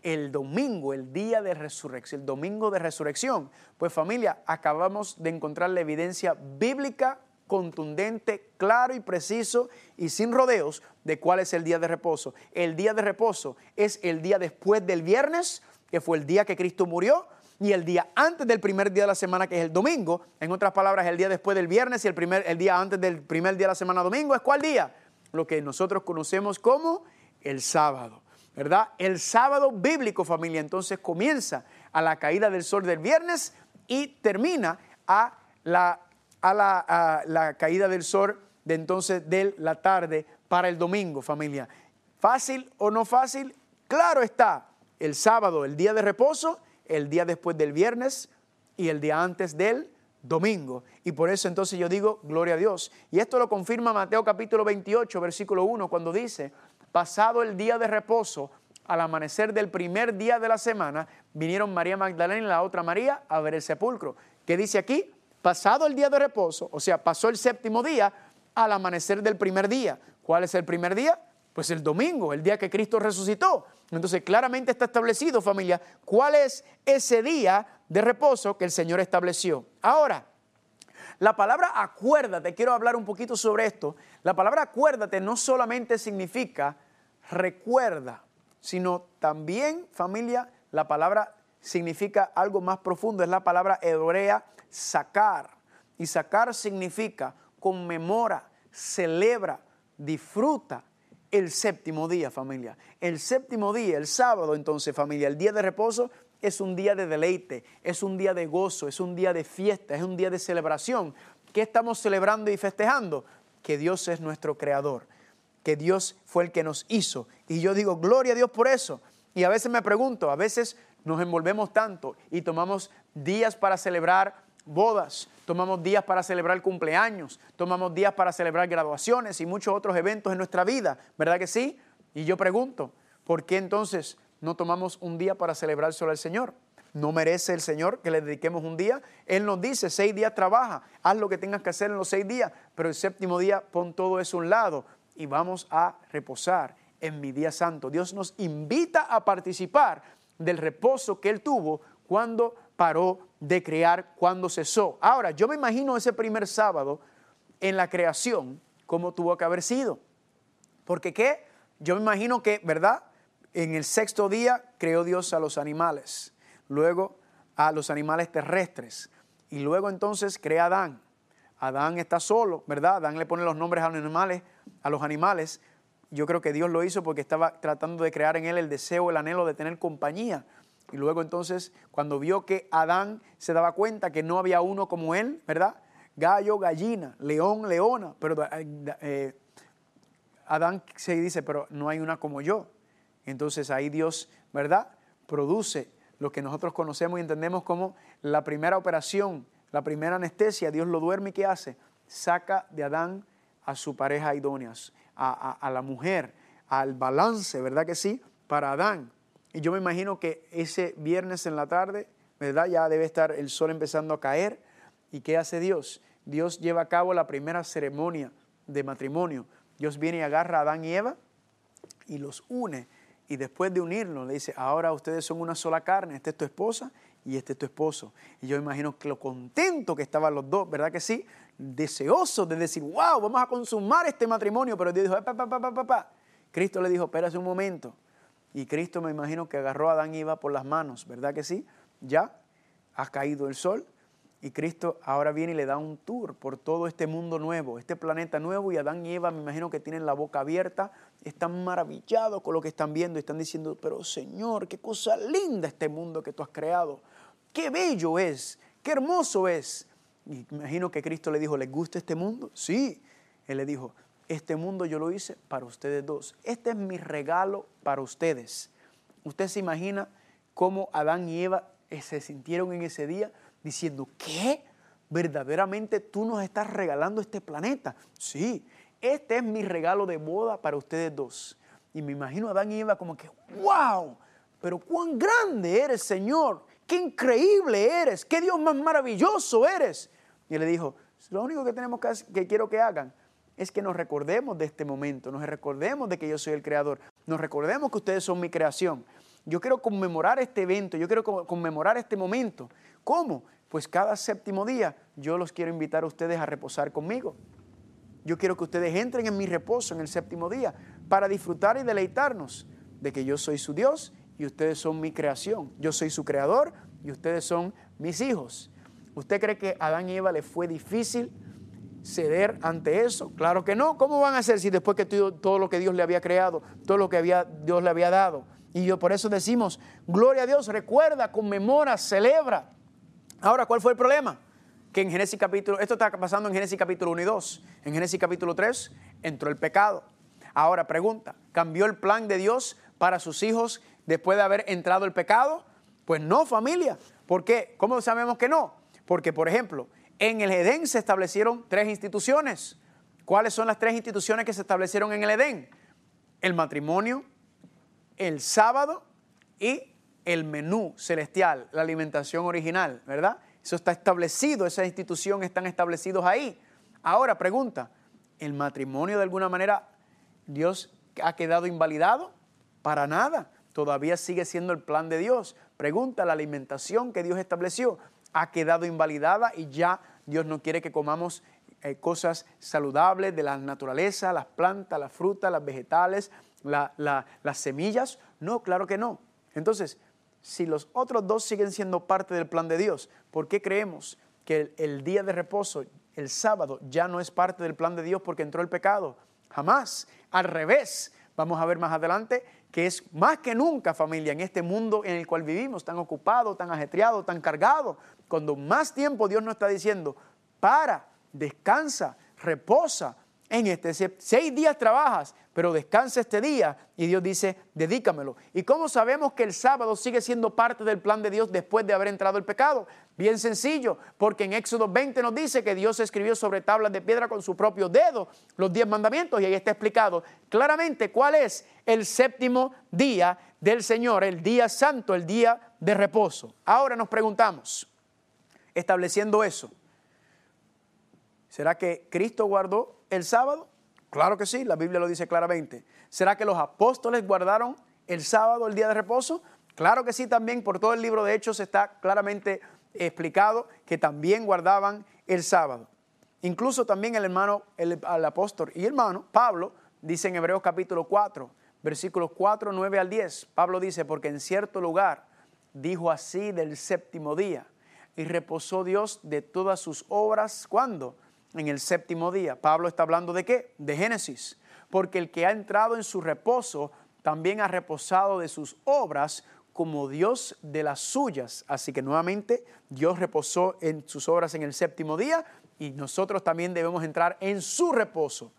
El domingo, el día de resurrección, el domingo de resurrección. Pues familia, acabamos de encontrar la evidencia bíblica contundente, claro y preciso y sin rodeos de cuál es el día de reposo. El día de reposo es el día después del viernes, que fue el día que Cristo murió, y el día antes del primer día de la semana, que es el domingo. En otras palabras, el día después del viernes y el, primer, el día antes del primer día de la semana domingo, ¿es cuál día? Lo que nosotros conocemos como el sábado. ¿Verdad? El sábado bíblico, familia, entonces comienza a la caída del sol del viernes y termina a la, a la, caída del sol de entonces de la tarde para el domingo, familia. ¿Fácil o no fácil? Claro está, el sábado, el día de reposo, el día después del viernes y el día antes del domingo. Y por eso entonces yo digo, gloria a Dios. Y esto lo confirma Mateo capítulo 28, versículo 1, cuando dice, pasado el día de reposo, al amanecer del primer día de la semana, vinieron María Magdalena y la otra María a ver el sepulcro. ¿Qué dice aquí? pasado el día de reposo, o sea, pasó el séptimo día al amanecer del primer día. ¿Cuál es el primer día? Pues el domingo, el día que Cristo resucitó. Entonces claramente está establecido, familia, cuál es ese día de reposo que el Señor estableció. Ahora, la palabra acuérdate, quiero hablar un poquito sobre esto. La palabra acuérdate no solamente significa recuerda, sino también, familia, la palabra significa algo más profundo, es la palabra hebrea sacar. Y sacar significa conmemora, celebra, disfruta el séptimo día, familia. El séptimo día, el sábado, entonces, familia, el día de reposo es un día de deleite, es un día de gozo, es un día de fiesta, es un día de celebración. ¿Qué estamos celebrando y festejando? Que Dios es nuestro creador, que Dios fue el que nos hizo. Y yo digo, gloria a Dios por eso. Y a veces me pregunto, a veces nos envolvemos tanto y tomamos días para celebrar bodas, tomamos días para celebrar cumpleaños, tomamos días para celebrar graduaciones y muchos otros eventos en nuestra vida, ¿verdad que sí? Y yo pregunto, ¿por qué entonces no tomamos un día para celebrar solo al Señor? ¿No merece el Señor que le dediquemos un día? Él nos dice, seis días trabaja, haz lo que tengas que hacer en los seis días, pero el séptimo día pon todo eso a un lado y vamos a reposar en mi día santo. Dios nos invita a participar del reposo que Él tuvo cuando paró de crear, cuando cesó. Ahora, yo me imagino ese primer sábado en la creación, cómo tuvo que haber sido. Porque qué? Yo me imagino que, ¿verdad? En el sexto día creó Dios a los animales, luego a los animales terrestres, y luego entonces crea a Adán. Adán está solo, ¿verdad? Adán le pone los nombres a los animales, a los animales. Yo creo que Dios lo hizo porque estaba tratando de crear en él el deseo, el anhelo de tener compañía. Y luego entonces, cuando vio que Adán se daba cuenta que no había uno como él, ¿verdad? Gallo, gallina, león, leona, pero eh, eh, Adán se dice, pero no hay una como yo. Entonces ahí Dios, ¿verdad? Produce lo que nosotros conocemos y entendemos como la primera operación, la primera anestesia, Dios lo duerme y ¿qué hace? Saca de Adán a su pareja idónea, a, a la mujer, al balance, ¿verdad que sí? Para Adán. Y yo me imagino que ese viernes en la tarde, ¿verdad? Ya debe estar el sol empezando a caer. ¿Y qué hace Dios? Dios lleva a cabo la primera ceremonia de matrimonio. Dios viene y agarra a Adán y Eva y los une. Y después de unirlos, le dice, ahora ustedes son una sola carne, esta es tu esposa y este es tu esposo. Y yo imagino que lo contento que estaban los dos, ¿verdad que sí? Deseosos de decir, wow, vamos a consumar este matrimonio. Pero Dios dijo, pa, pa, pa, Cristo le dijo, espérate un momento, y Cristo me imagino que agarró a Adán y Eva por las manos, ¿verdad que sí? Ya ha caído el sol y Cristo ahora viene y le da un tour por todo este mundo nuevo, este planeta nuevo y Adán y Eva me imagino que tienen la boca abierta, están maravillados con lo que están viendo y están diciendo, pero Señor, qué cosa linda este mundo que tú has creado, qué bello es, qué hermoso es. Y me imagino que Cristo le dijo, ¿les gusta este mundo? Sí. Él le dijo, este mundo yo lo hice para ustedes dos. Este es mi regalo para ustedes. Usted se imagina cómo Adán y Eva eh, se sintieron en ese día diciendo, ¿qué? ¿Verdaderamente tú nos estás regalando este planeta? Sí, este es mi regalo de boda para ustedes dos. Y me imagino a Adán y Eva como que, wow, pero cuán grande eres, Señor, qué increíble eres, qué Dios más maravilloso eres. Y le dijo, lo único que tenemos que, que quiero que hagan es que nos recordemos de este momento, nos recordemos de que yo soy el creador, nos recordemos que ustedes son mi creación. Yo quiero conmemorar este evento, yo quiero conmemorar este momento. ¿Cómo? Pues cada séptimo día yo los quiero invitar a ustedes a reposar conmigo. Yo quiero que ustedes entren en mi reposo en el séptimo día para disfrutar y deleitarnos de que yo soy su Dios y ustedes son mi creación. Yo soy su creador y ustedes son mis hijos. ¿Usted cree que a Adán y Eva le fue difícil ceder ante eso? Claro que no. ¿Cómo van a hacer si después que todo, lo que Dios le había creado, todo lo que había, Dios le había dado? Y yo por eso decimos, gloria a Dios, recuerda, conmemora, celebra. Ahora, ¿cuál fue el problema? Que en Génesis capítulo, esto está pasando en Génesis capítulo 1 y 2. En Génesis capítulo 3 entró el pecado. Ahora, pregunta, ¿cambió el plan de Dios para sus hijos después de haber entrado el pecado? Pues no, familia. ¿Por qué? ¿Cómo sabemos que no? Porque, por ejemplo, en el Edén se establecieron tres instituciones. ¿Cuáles son las tres instituciones que se establecieron en el Edén? El matrimonio, el sábado y el menú celestial, la alimentación original, ¿verdad? Eso está establecido, esa institución están establecidos ahí. Ahora, pregunta, ¿el matrimonio de alguna manera Dios ha quedado invalidado? Para nada, todavía sigue siendo el plan de Dios. Pregunta, ¿la alimentación que Dios estableció ha quedado invalidada y ya Dios no quiere que comamos eh, cosas saludables de la naturaleza, las plantas, las frutas, las vegetales, las semillas? No, claro que no. Entonces, si los otros dos siguen siendo parte del plan de Dios, ¿por qué creemos que el, día de reposo, el sábado, ya no es parte del plan de Dios porque entró el pecado? Jamás. Al revés, vamos a ver más adelante que es más que nunca familia en este mundo en el cual vivimos, tan ocupado, tan ajetreado, tan cargado, cuando más tiempo Dios nos está diciendo, para, descansa, reposa, en este seis días trabajas, pero descansa este día. Y Dios dice, dedícamelo. ¿Y cómo sabemos que el sábado sigue siendo parte del plan de Dios después de haber entrado el pecado? Bien sencillo, porque en Éxodo 20 nos dice que Dios escribió sobre tablas de piedra con su propio dedo los diez mandamientos y ahí está explicado claramente cuál es el séptimo día del Señor, el día santo, el día de reposo. Ahora nos preguntamos, estableciendo eso, ¿será que Cristo guardó el sábado? Claro que sí, la Biblia lo dice claramente. ¿Será que los apóstoles guardaron el sábado, el día de reposo? Claro que sí, también por todo el libro de Hechos está claramente explicado que también guardaban el sábado. Incluso también el hermano, el, apóstol y hermano Pablo dice en Hebreos capítulo 4, versículos 4, 9 al 10. Pablo dice, porque en cierto lugar dijo así del séptimo día y reposó Dios de todas sus obras. ¿Cuándo? En el séptimo día. Pablo está hablando de qué? De Génesis. Porque el que ha entrado en su reposo también ha reposado de sus obras como Dios de las suyas. Así que nuevamente Dios reposó en sus obras en el séptimo día y nosotros también debemos entrar en su reposo.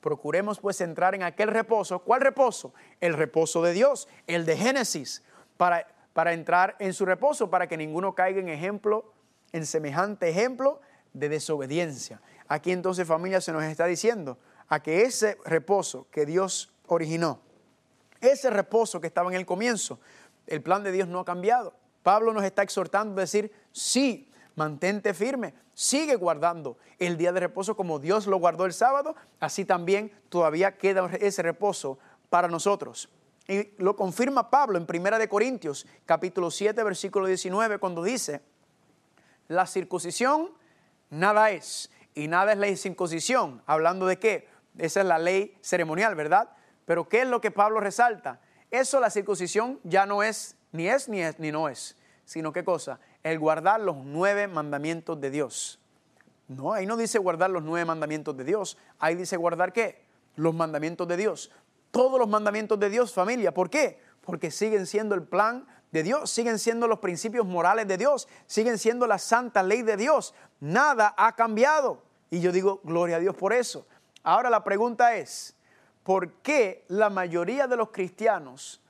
Procuremos pues entrar en aquel reposo. ¿Cuál reposo? El reposo de Dios, el de Génesis, para, para entrar en su reposo, para que ninguno caiga en ejemplo, en semejante ejemplo de desobediencia. Aquí entonces familia se nos está diciendo a que ese reposo que Dios originó, ese reposo que estaba en el comienzo, el plan de Dios no ha cambiado. Pablo nos está exhortando a decir, sí, mantente firme, sigue guardando el día de reposo como Dios lo guardó el sábado, así también todavía queda ese reposo para nosotros. Y lo confirma Pablo en Primera de Corintios, capítulo 7, versículo 19, cuando dice, la circuncisión nada es. Y nada es la circuncisión. ¿Hablando de qué? Esa es la ley ceremonial, ¿verdad? Pero ¿qué es lo que Pablo resalta? Eso la circuncisión ya no es, ni es, ni es, ni no es. Sino qué cosa? El guardar los nueve mandamientos de Dios. No, ahí no dice guardar los nueve mandamientos de Dios. Ahí dice guardar qué? Los mandamientos de Dios. Todos los mandamientos de Dios, familia. ¿Por qué? Porque siguen siendo el plan de Dios, siguen siendo los principios morales de Dios, siguen siendo la santa ley de Dios. Nada ha cambiado. Y yo digo, gloria a Dios por eso. Ahora la pregunta es, ¿por qué la mayoría de los cristianos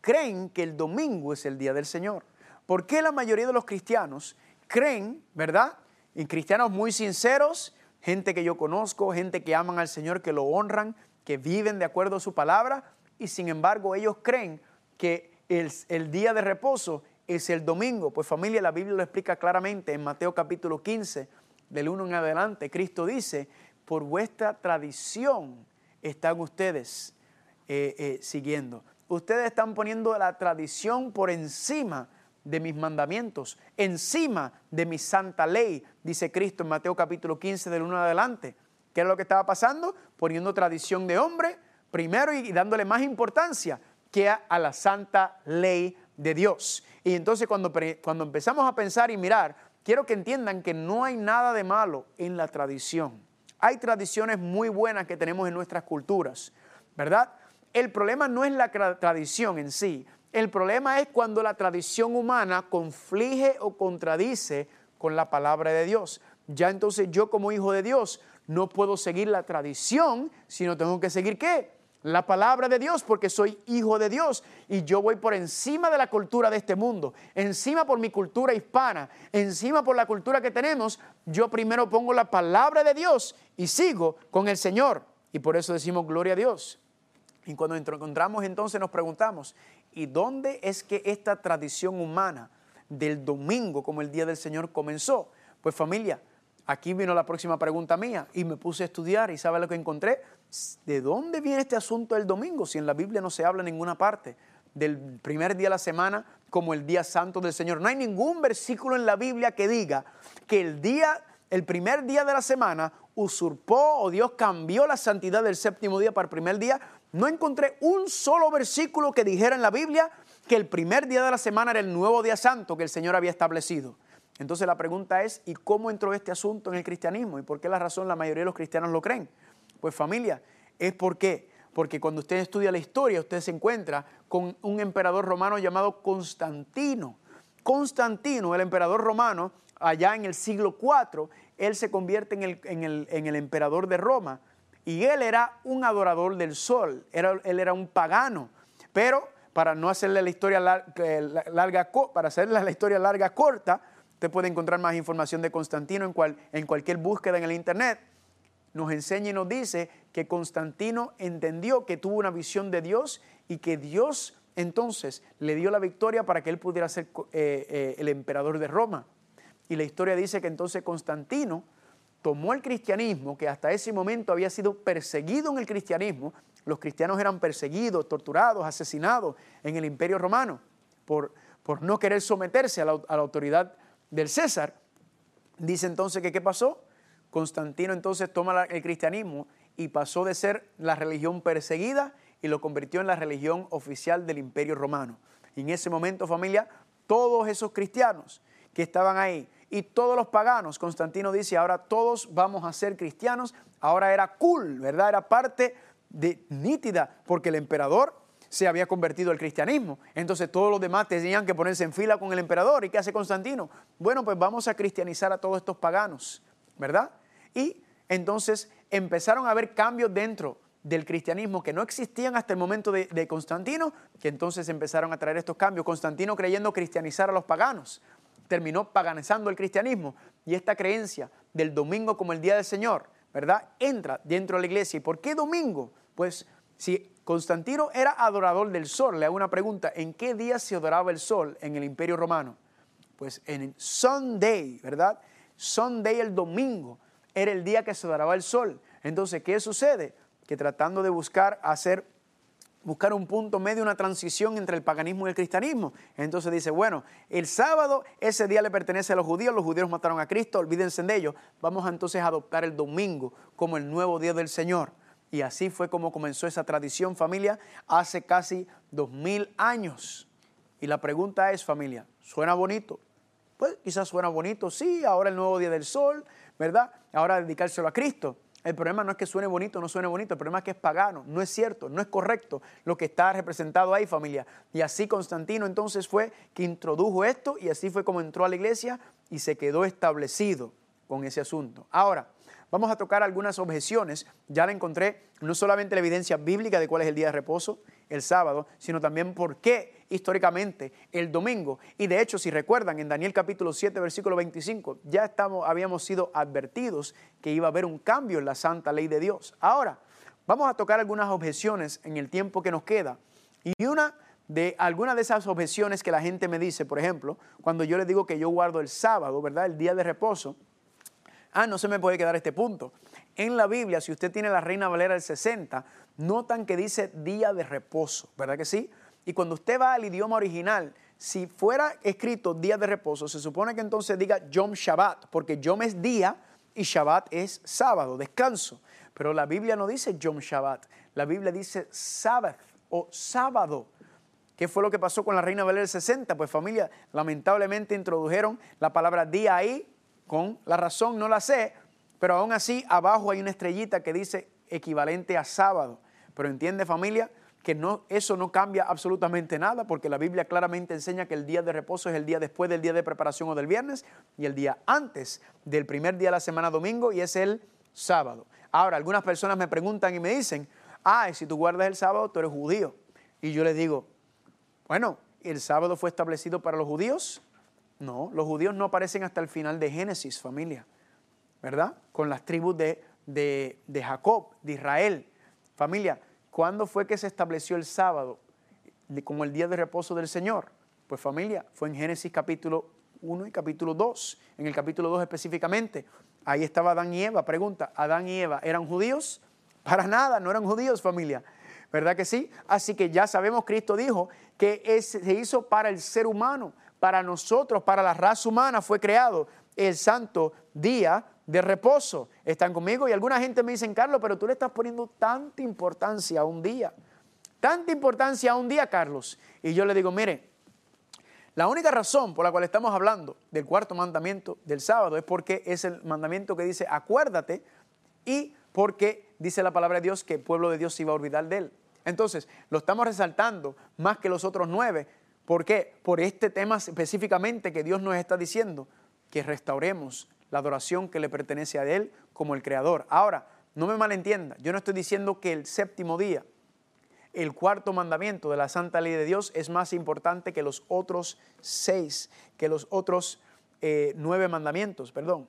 creen que el domingo es el día del Señor? ¿Por qué la mayoría de los cristianos creen, verdad? Y cristianos muy sinceros, gente que yo conozco, gente que aman al Señor, que lo honran, que viven de acuerdo a su palabra, y sin embargo ellos creen que el, día de reposo es el domingo. Pues familia, la Biblia lo explica claramente en Mateo capítulo 15, del 1 en adelante. Cristo dice, por vuestra tradición están ustedes eh, eh, siguiendo. Ustedes están poniendo la tradición por encima de mis mandamientos, encima de mi santa ley, dice Cristo en Mateo capítulo 15 del 1 en adelante. ¿Qué es lo que estaba pasando? Poniendo tradición de hombre primero y dándole más importancia a la santa ley de Dios. Y entonces cuando, cuando empezamos a pensar y mirar, quiero que entiendan que no hay nada de malo en la tradición. Hay tradiciones muy buenas que tenemos en nuestras culturas, ¿verdad? El problema no es la tradición en sí, el problema es cuando la tradición humana conflige o contradice con la palabra de Dios. Ya entonces yo como hijo de Dios no puedo seguir la tradición, sino tengo que seguir qué? La palabra de Dios porque soy hijo de Dios y yo voy por encima de la cultura de este mundo, encima por mi cultura hispana, encima por la cultura que tenemos, yo primero pongo la palabra de Dios y sigo con el Señor. Y por eso decimos gloria a Dios. Y cuando encontramos entonces nos preguntamos, ¿y dónde es que esta tradición humana del domingo como el día del Señor comenzó. Pues familia, aquí vino la próxima pregunta mía y me puse a estudiar y ¿sabe lo que encontré? ¿De dónde viene este asunto del domingo si en la Biblia no se habla en ninguna parte del primer día de la semana como el día santo del Señor? No hay ningún versículo en la Biblia que diga que el día el primer día de la semana usurpó o Dios cambió la santidad del séptimo día para el primer día. No encontré un solo versículo que dijera en la Biblia que el primer día de la semana era el nuevo día santo que el Señor había establecido. Entonces la pregunta es, ¿y cómo entró este asunto en el cristianismo? ¿Y por qué la razón la mayoría de los cristianos lo creen? Pues familia, es porque porque cuando usted estudia la historia, usted se encuentra con un emperador romano llamado Constantino. Constantino, el emperador romano, allá en el siglo IV, él se convierte en el, emperador de Roma y él era un adorador del sol, era, él era un pagano, pero para no hacerle la historia larga, para hacerle la historia larga corta, usted puede encontrar más información de Constantino en, cual, en cualquier búsqueda en el internet. Nos enseña y nos dice que Constantino entendió que tuvo una visión de Dios y que Dios entonces le dio la victoria para que él pudiera ser eh, eh, el emperador de Roma. Y la historia dice que entonces Constantino tomó el cristianismo, que hasta ese momento había sido perseguido en el cristianismo. Los cristianos eran perseguidos, torturados, asesinados en el imperio romano por, por no querer someterse a la, a la autoridad del César. Dice entonces que qué pasó? Constantino entonces toma el cristianismo y pasó de ser la religión perseguida y lo convirtió en la religión oficial del imperio romano. Y en ese momento, familia, todos esos cristianos que estaban ahí y todos los paganos, Constantino dice, ahora todos vamos a ser cristianos, ahora era cool, ¿verdad? Era parte de nítida, porque el emperador se había convertido al cristianismo. Entonces todos los demás tenían que ponerse en fila con el emperador. ¿Y qué hace Constantino? Bueno, pues vamos a cristianizar a todos estos paganos, ¿verdad? Y entonces empezaron a haber cambios dentro del cristianismo que no existían hasta el momento de, de, Constantino, que entonces empezaron a traer estos cambios. Constantino creyendo cristianizar a los paganos terminó paganizando el cristianismo y esta creencia del domingo como el día del Señor, ¿verdad? Entra dentro de la iglesia. ¿Y por qué domingo? Pues si Constantino era adorador del sol, le hago una pregunta, ¿en qué día se adoraba el sol en el imperio romano? Pues en Sunday, ¿verdad? Sunday, el domingo, era el día que se adoraba el sol. Entonces, ¿qué sucede? Que tratando de buscar hacer buscar un punto medio, una transición entre el paganismo y el cristianismo. Entonces dice, bueno, el sábado ese día le pertenece a los judíos, los judíos mataron a Cristo, olvídense de ellos, vamos entonces a adoptar el domingo como el nuevo día del Señor. Y así fue como comenzó esa tradición, familia, hace casi dos mil años. Y la pregunta es, familia, ¿suena bonito? Pues quizás suena bonito, sí, ahora el nuevo día del sol, ¿verdad? Ahora dedicárselo a Cristo. El problema no es que suene bonito o no suene bonito, el problema es que es pagano, no es cierto, no es correcto lo que está representado ahí, familia. Y así Constantino entonces fue que introdujo esto y así fue como entró a la iglesia y se quedó establecido con ese asunto. Ahora, vamos a tocar algunas objeciones. Ya la encontré, no solamente la evidencia bíblica de cuál es el día de reposo, el sábado, sino también por qué históricamente el domingo. Y de hecho, si recuerdan, en Daniel capítulo 7, versículo 25, ya habíamos sido advertidos que iba a haber un cambio en la santa ley de Dios. Ahora, vamos a tocar algunas objeciones en el tiempo que nos queda. Y una de algunas de esas objeciones que la gente me dice, por ejemplo, cuando yo les digo que yo guardo el sábado, ¿verdad? El día de reposo. Ah, no se me puede quedar este punto. En la Biblia, si usted tiene la Reina Valera del 60, notan que dice día de reposo, ¿verdad que sí? Y cuando usted va al idioma original, si fuera escrito día de reposo, se supone que entonces diga Yom Shabbat, porque Yom es día y Shabbat es sábado, descanso. Pero la Biblia no dice Yom Shabbat, la Biblia dice Sabbath o sábado. ¿Qué fue lo que pasó con la Reina Valera del 60? Pues familia, lamentablemente introdujeron la palabra día ahí, con la razón no la sé, pero aún así abajo hay una estrellita que dice equivalente a sábado. Pero entiende familia que eso no cambia absolutamente nada porque la Biblia claramente enseña que el día de reposo es el día después del día de preparación o del viernes y el día antes del primer día de la semana domingo y es el sábado. Ahora, algunas personas me preguntan y me dicen, ah, si tú guardas el sábado, tú eres judío. Y yo les digo, bueno, ¿el sábado fue establecido para los judíos? No, los judíos no aparecen hasta el final de Génesis, familia, ¿verdad? Con las tribus de, de Jacob, de Israel. Familia, ¿cuándo fue que se estableció el sábado como el día de reposo del Señor? Pues familia, fue en Génesis capítulo 1 y capítulo 2. En el capítulo 2 específicamente, ahí estaba Adán y Eva. Pregunta, ¿Adán y Eva eran judíos? Para nada, no eran judíos familia. ¿Verdad que sí? Así que ya sabemos, Cristo dijo que se hizo para el ser humano, para nosotros, para la raza humana fue creado el santo día de reposo. ¿Están conmigo? Y alguna gente me dice, Carlos, pero tú le estás poniendo tanta importancia a un día. Tanta importancia a un día, Carlos. Y yo le digo, mire, la única razón por la cual estamos hablando del cuarto mandamiento del sábado es porque es el mandamiento que dice, acuérdate, y porque dice la palabra de Dios que el pueblo de Dios se iba a olvidar de él. Entonces, lo estamos resaltando más que los otros nueve. ¿Por qué? Por este tema específicamente que Dios nos está diciendo, que restauremos la adoración que le pertenece a Él como el Creador. Ahora, no me malentienda, yo no estoy diciendo que el séptimo día, el cuarto mandamiento de la santa ley de Dios es más importante que los otros seis, que los otros eh, nueve mandamientos, perdón.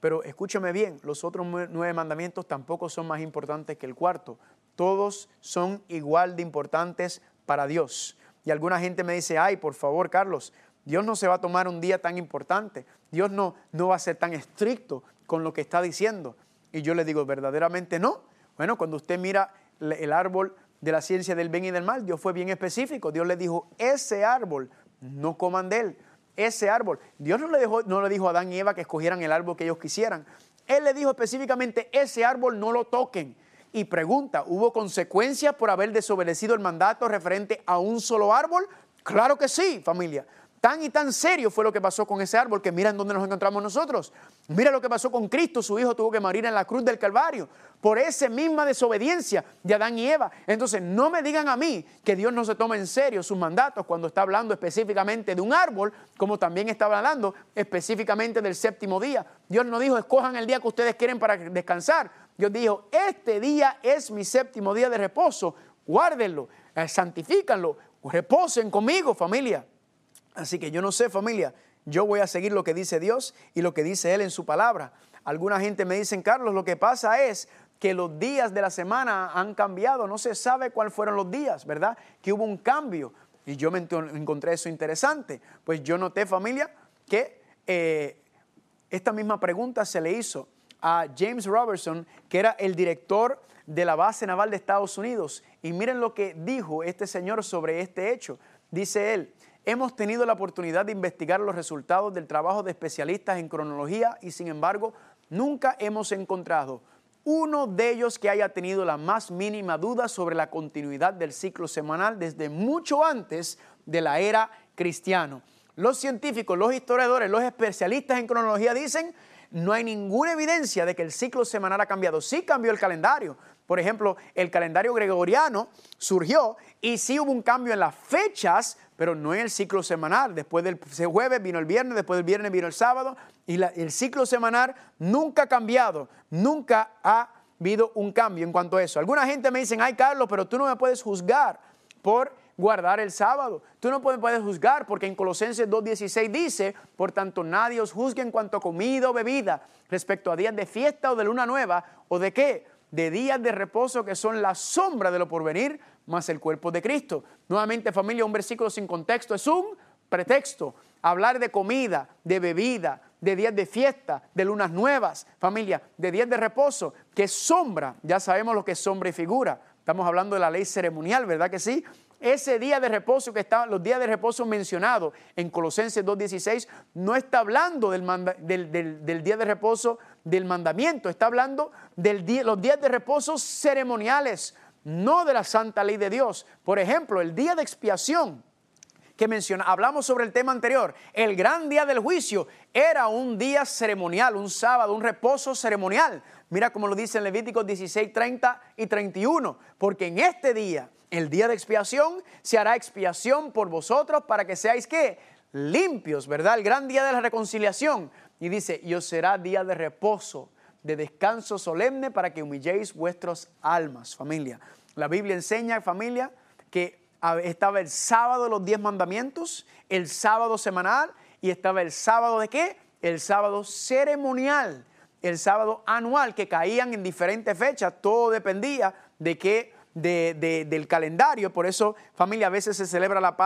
Pero escúchame bien, los otros nueve mandamientos tampoco son más importantes que el cuarto. Todos son igual de importantes para Dios. Y alguna gente me dice, ay, por favor, Carlos, Dios no se va a tomar un día tan importante. Dios no, no va a ser tan estricto con lo que está diciendo. Y yo le digo, verdaderamente no. Bueno, cuando usted mira el árbol de la ciencia del bien y del mal, Dios fue bien específico. Dios le dijo, ese árbol, no coman de él ese árbol. Dios no le, dejó, no le dijo a Adán y Eva que escogieran el árbol que ellos quisieran. Él le dijo específicamente, ese árbol no lo toquen. Y pregunta, ¿hubo consecuencias por haber desobedecido el mandato referente a un solo árbol? Claro que sí, familia. Tan y tan serio fue lo que pasó con ese árbol que mira en dónde nos encontramos nosotros. Mira lo que pasó con Cristo, su hijo tuvo que morir en la cruz del Calvario por esa misma desobediencia de Adán y Eva. Entonces no me digan a mí que Dios no se toma en serio sus mandatos cuando está hablando específicamente de un árbol, como también estaba hablando específicamente del séptimo día. Dios no dijo, escojan el día que ustedes quieren para descansar. Dios dijo, este día es mi séptimo día de reposo, guárdenlo, eh, santifícanlo, reposen conmigo familia. Así que yo no sé familia, yo voy a seguir lo que dice Dios y lo que dice Él en su palabra. Alguna gente me dice, Carlos, lo que pasa es que los días de la semana han cambiado, no se sabe cuáles fueron los días, ¿verdad? Que hubo un cambio. Y yo me encontré eso interesante. Pues yo noté, familia, que eh, esta misma pregunta se le hizo a James Robertson, que era el director de la base naval de Estados Unidos. Y miren lo que dijo este señor sobre este hecho. Dice él, Hemos tenido la oportunidad de investigar los resultados del trabajo de especialistas en cronología y sin embargo nunca hemos encontrado uno de ellos que haya tenido la más mínima duda sobre la continuidad del ciclo semanal desde mucho antes de la era cristiana. Los científicos, los historiadores, los especialistas en cronología dicen no hay ninguna evidencia de que el ciclo semanal ha cambiado. Sí cambió el calendario. Por ejemplo, el calendario gregoriano surgió y sí hubo un cambio en las fechas pero no en el ciclo semanal. Después del jueves vino el viernes, después del viernes vino el sábado, y el ciclo semanal nunca ha cambiado, nunca ha habido un cambio en cuanto a eso. Alguna gente me dice, ay Carlos, pero tú no me puedes juzgar por guardar el sábado. Tú no puedes juzgar porque en Colosenses 2.16 dice, por tanto nadie os juzgue en cuanto a comida o bebida respecto a días de fiesta o de luna nueva o de qué, de días de reposo que son la sombra de lo porvenir, más el cuerpo de Cristo. Nuevamente, familia, un versículo sin contexto es un pretexto. Hablar de comida, de bebida, de días de fiesta, de lunas nuevas, familia, de días de reposo, que sombra. Ya sabemos lo que es sombra y figura. Estamos hablando de la ley ceremonial, ¿verdad que sí? Ese día de reposo que estaban, los días de reposo mencionados en Colosenses 2.16, no está hablando del, día de reposo del mandamiento, está hablando de los días de reposo ceremoniales, no de la santa ley de Dios. Por ejemplo, el día de expiación que menciona, hablamos sobre el tema anterior, el gran día del juicio era un día ceremonial, un sábado, un reposo ceremonial. Mira como lo dice en Levíticos 16, 30 y 31, porque en este día, el día de expiación, se hará expiación por vosotros para que seáis que limpios, ¿verdad? El gran día de la reconciliación. Y dice, y os será día de reposo de descanso solemne para que humilléis vuestras almas, familia. La Biblia enseña, familia, que estaba el sábado de los diez mandamientos, el sábado semanal y estaba el sábado de qué? El sábado ceremonial, el sábado anual que caían en diferentes fechas, todo dependía de qué del calendario. Por eso, familia, a veces se celebra la,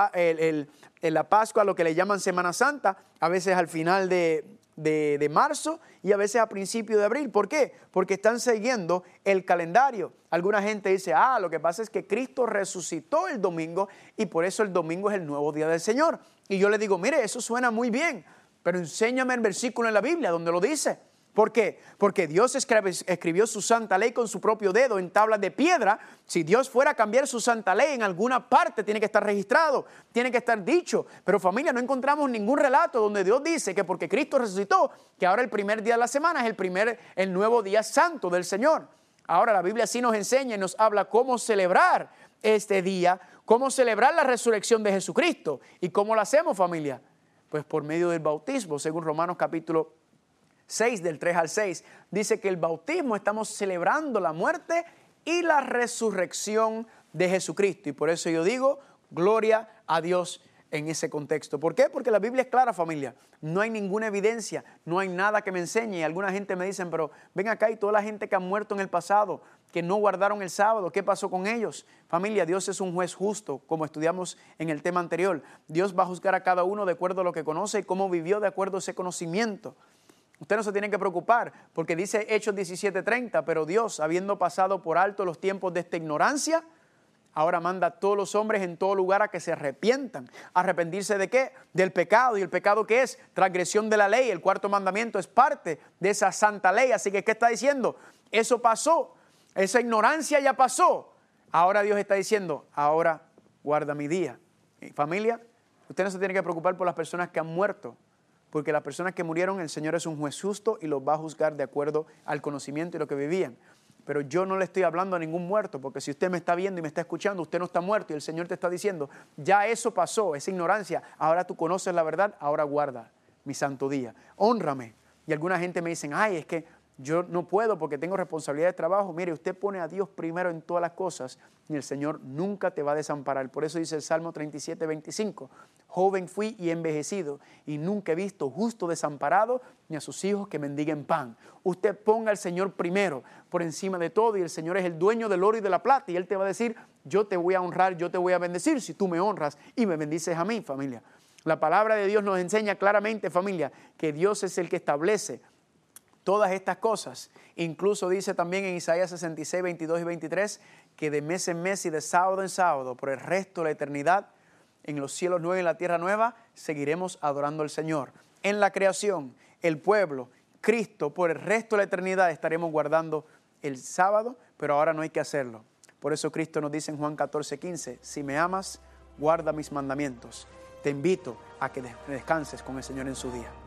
la Pascua, lo que le llaman Semana Santa, a veces al final de, de, marzo y a veces a principio de abril. ¿Por qué? Porque están siguiendo el calendario. Alguna gente dice, ah, lo que pasa es que Cristo resucitó el domingo y por eso el domingo es el nuevo día del Señor. Y yo le digo, mire, eso suena muy bien, pero enséñame el versículo en la Biblia donde lo dice. ¿Por qué? Porque Dios escribió su santa ley con su propio dedo en tablas de piedra. Si Dios fuera a cambiar su santa ley en alguna parte, tiene que estar registrado, tiene que estar dicho. Pero familia, no encontramos ningún relato donde Dios dice que porque Cristo resucitó, que ahora el primer día de la semana es el primer, el nuevo día santo del Señor. Ahora la Biblia sí nos enseña y nos habla cómo celebrar este día, cómo celebrar la resurrección de Jesucristo. ¿Y cómo lo hacemos, familia? Pues por medio del bautismo, según Romanos capítulo 6 del 3 al 6, dice que el bautismo estamos celebrando la muerte y la resurrección de Jesucristo. Y por eso yo digo, gloria a Dios en ese contexto. ¿Por qué? Porque la Biblia es clara, familia. No hay ninguna evidencia, no hay nada que me enseñe. Y alguna gente me dicen, pero ven acá y toda la gente que ha muerto en el pasado, que no guardaron el sábado, ¿qué pasó con ellos? Familia, Dios es un juez justo, como estudiamos en el tema anterior. Dios va a juzgar a cada uno de acuerdo a lo que conoce y cómo vivió de acuerdo a ese conocimiento. Usted no se tiene que preocupar porque dice Hechos 17:30, pero Dios, habiendo pasado por alto los tiempos de esta ignorancia, ahora manda a todos los hombres en todo lugar a que se arrepientan. ¿Arrepentirse de qué? Del pecado. ¿Y el pecado qué es? Transgresión de la ley. El cuarto mandamiento es parte de esa santa ley. Así que, ¿qué está diciendo? Eso pasó. Esa ignorancia ya pasó. Ahora Dios está diciendo, ahora guarda mi día. familia, usted no se tiene que preocupar por las personas que han muerto porque las personas que murieron, el Señor es un juez justo y los va a juzgar de acuerdo al conocimiento y lo que vivían. Pero yo no le estoy hablando a ningún muerto, porque si usted me está viendo y me está escuchando, usted no está muerto y el Señor te está diciendo, ya eso pasó, esa ignorancia, ahora tú conoces la verdad, ahora guarda mi santo día, honrame. Y alguna gente me dice, ay, es que yo no puedo porque tengo responsabilidad de trabajo. Mire, usted pone a Dios primero en todas las cosas y el Señor nunca te va a desamparar. Por eso dice el Salmo 37, 25, joven fui y envejecido y nunca he visto justo desamparado ni a sus hijos que mendiguen pan. Usted ponga al Señor primero por encima de todo y el Señor es el dueño del oro y de la plata y Él te va a decir, yo te voy a honrar, yo te voy a bendecir si tú me honras y me bendices a mí, familia. La palabra de Dios nos enseña claramente, familia, que Dios es el que establece todas estas cosas. Incluso dice también en Isaías 66, 22 y 23 que de mes en mes y de sábado en sábado, por el resto de la eternidad, en los cielos nuevos y en la tierra nueva, seguiremos adorando al Señor. En la creación, el pueblo, Cristo, por el resto de la eternidad estaremos guardando el sábado, pero ahora no hay que hacerlo. Por eso Cristo nos dice en Juan 14, 15, si me amas, guarda mis mandamientos. Te invito a que descanses con el Señor en su día.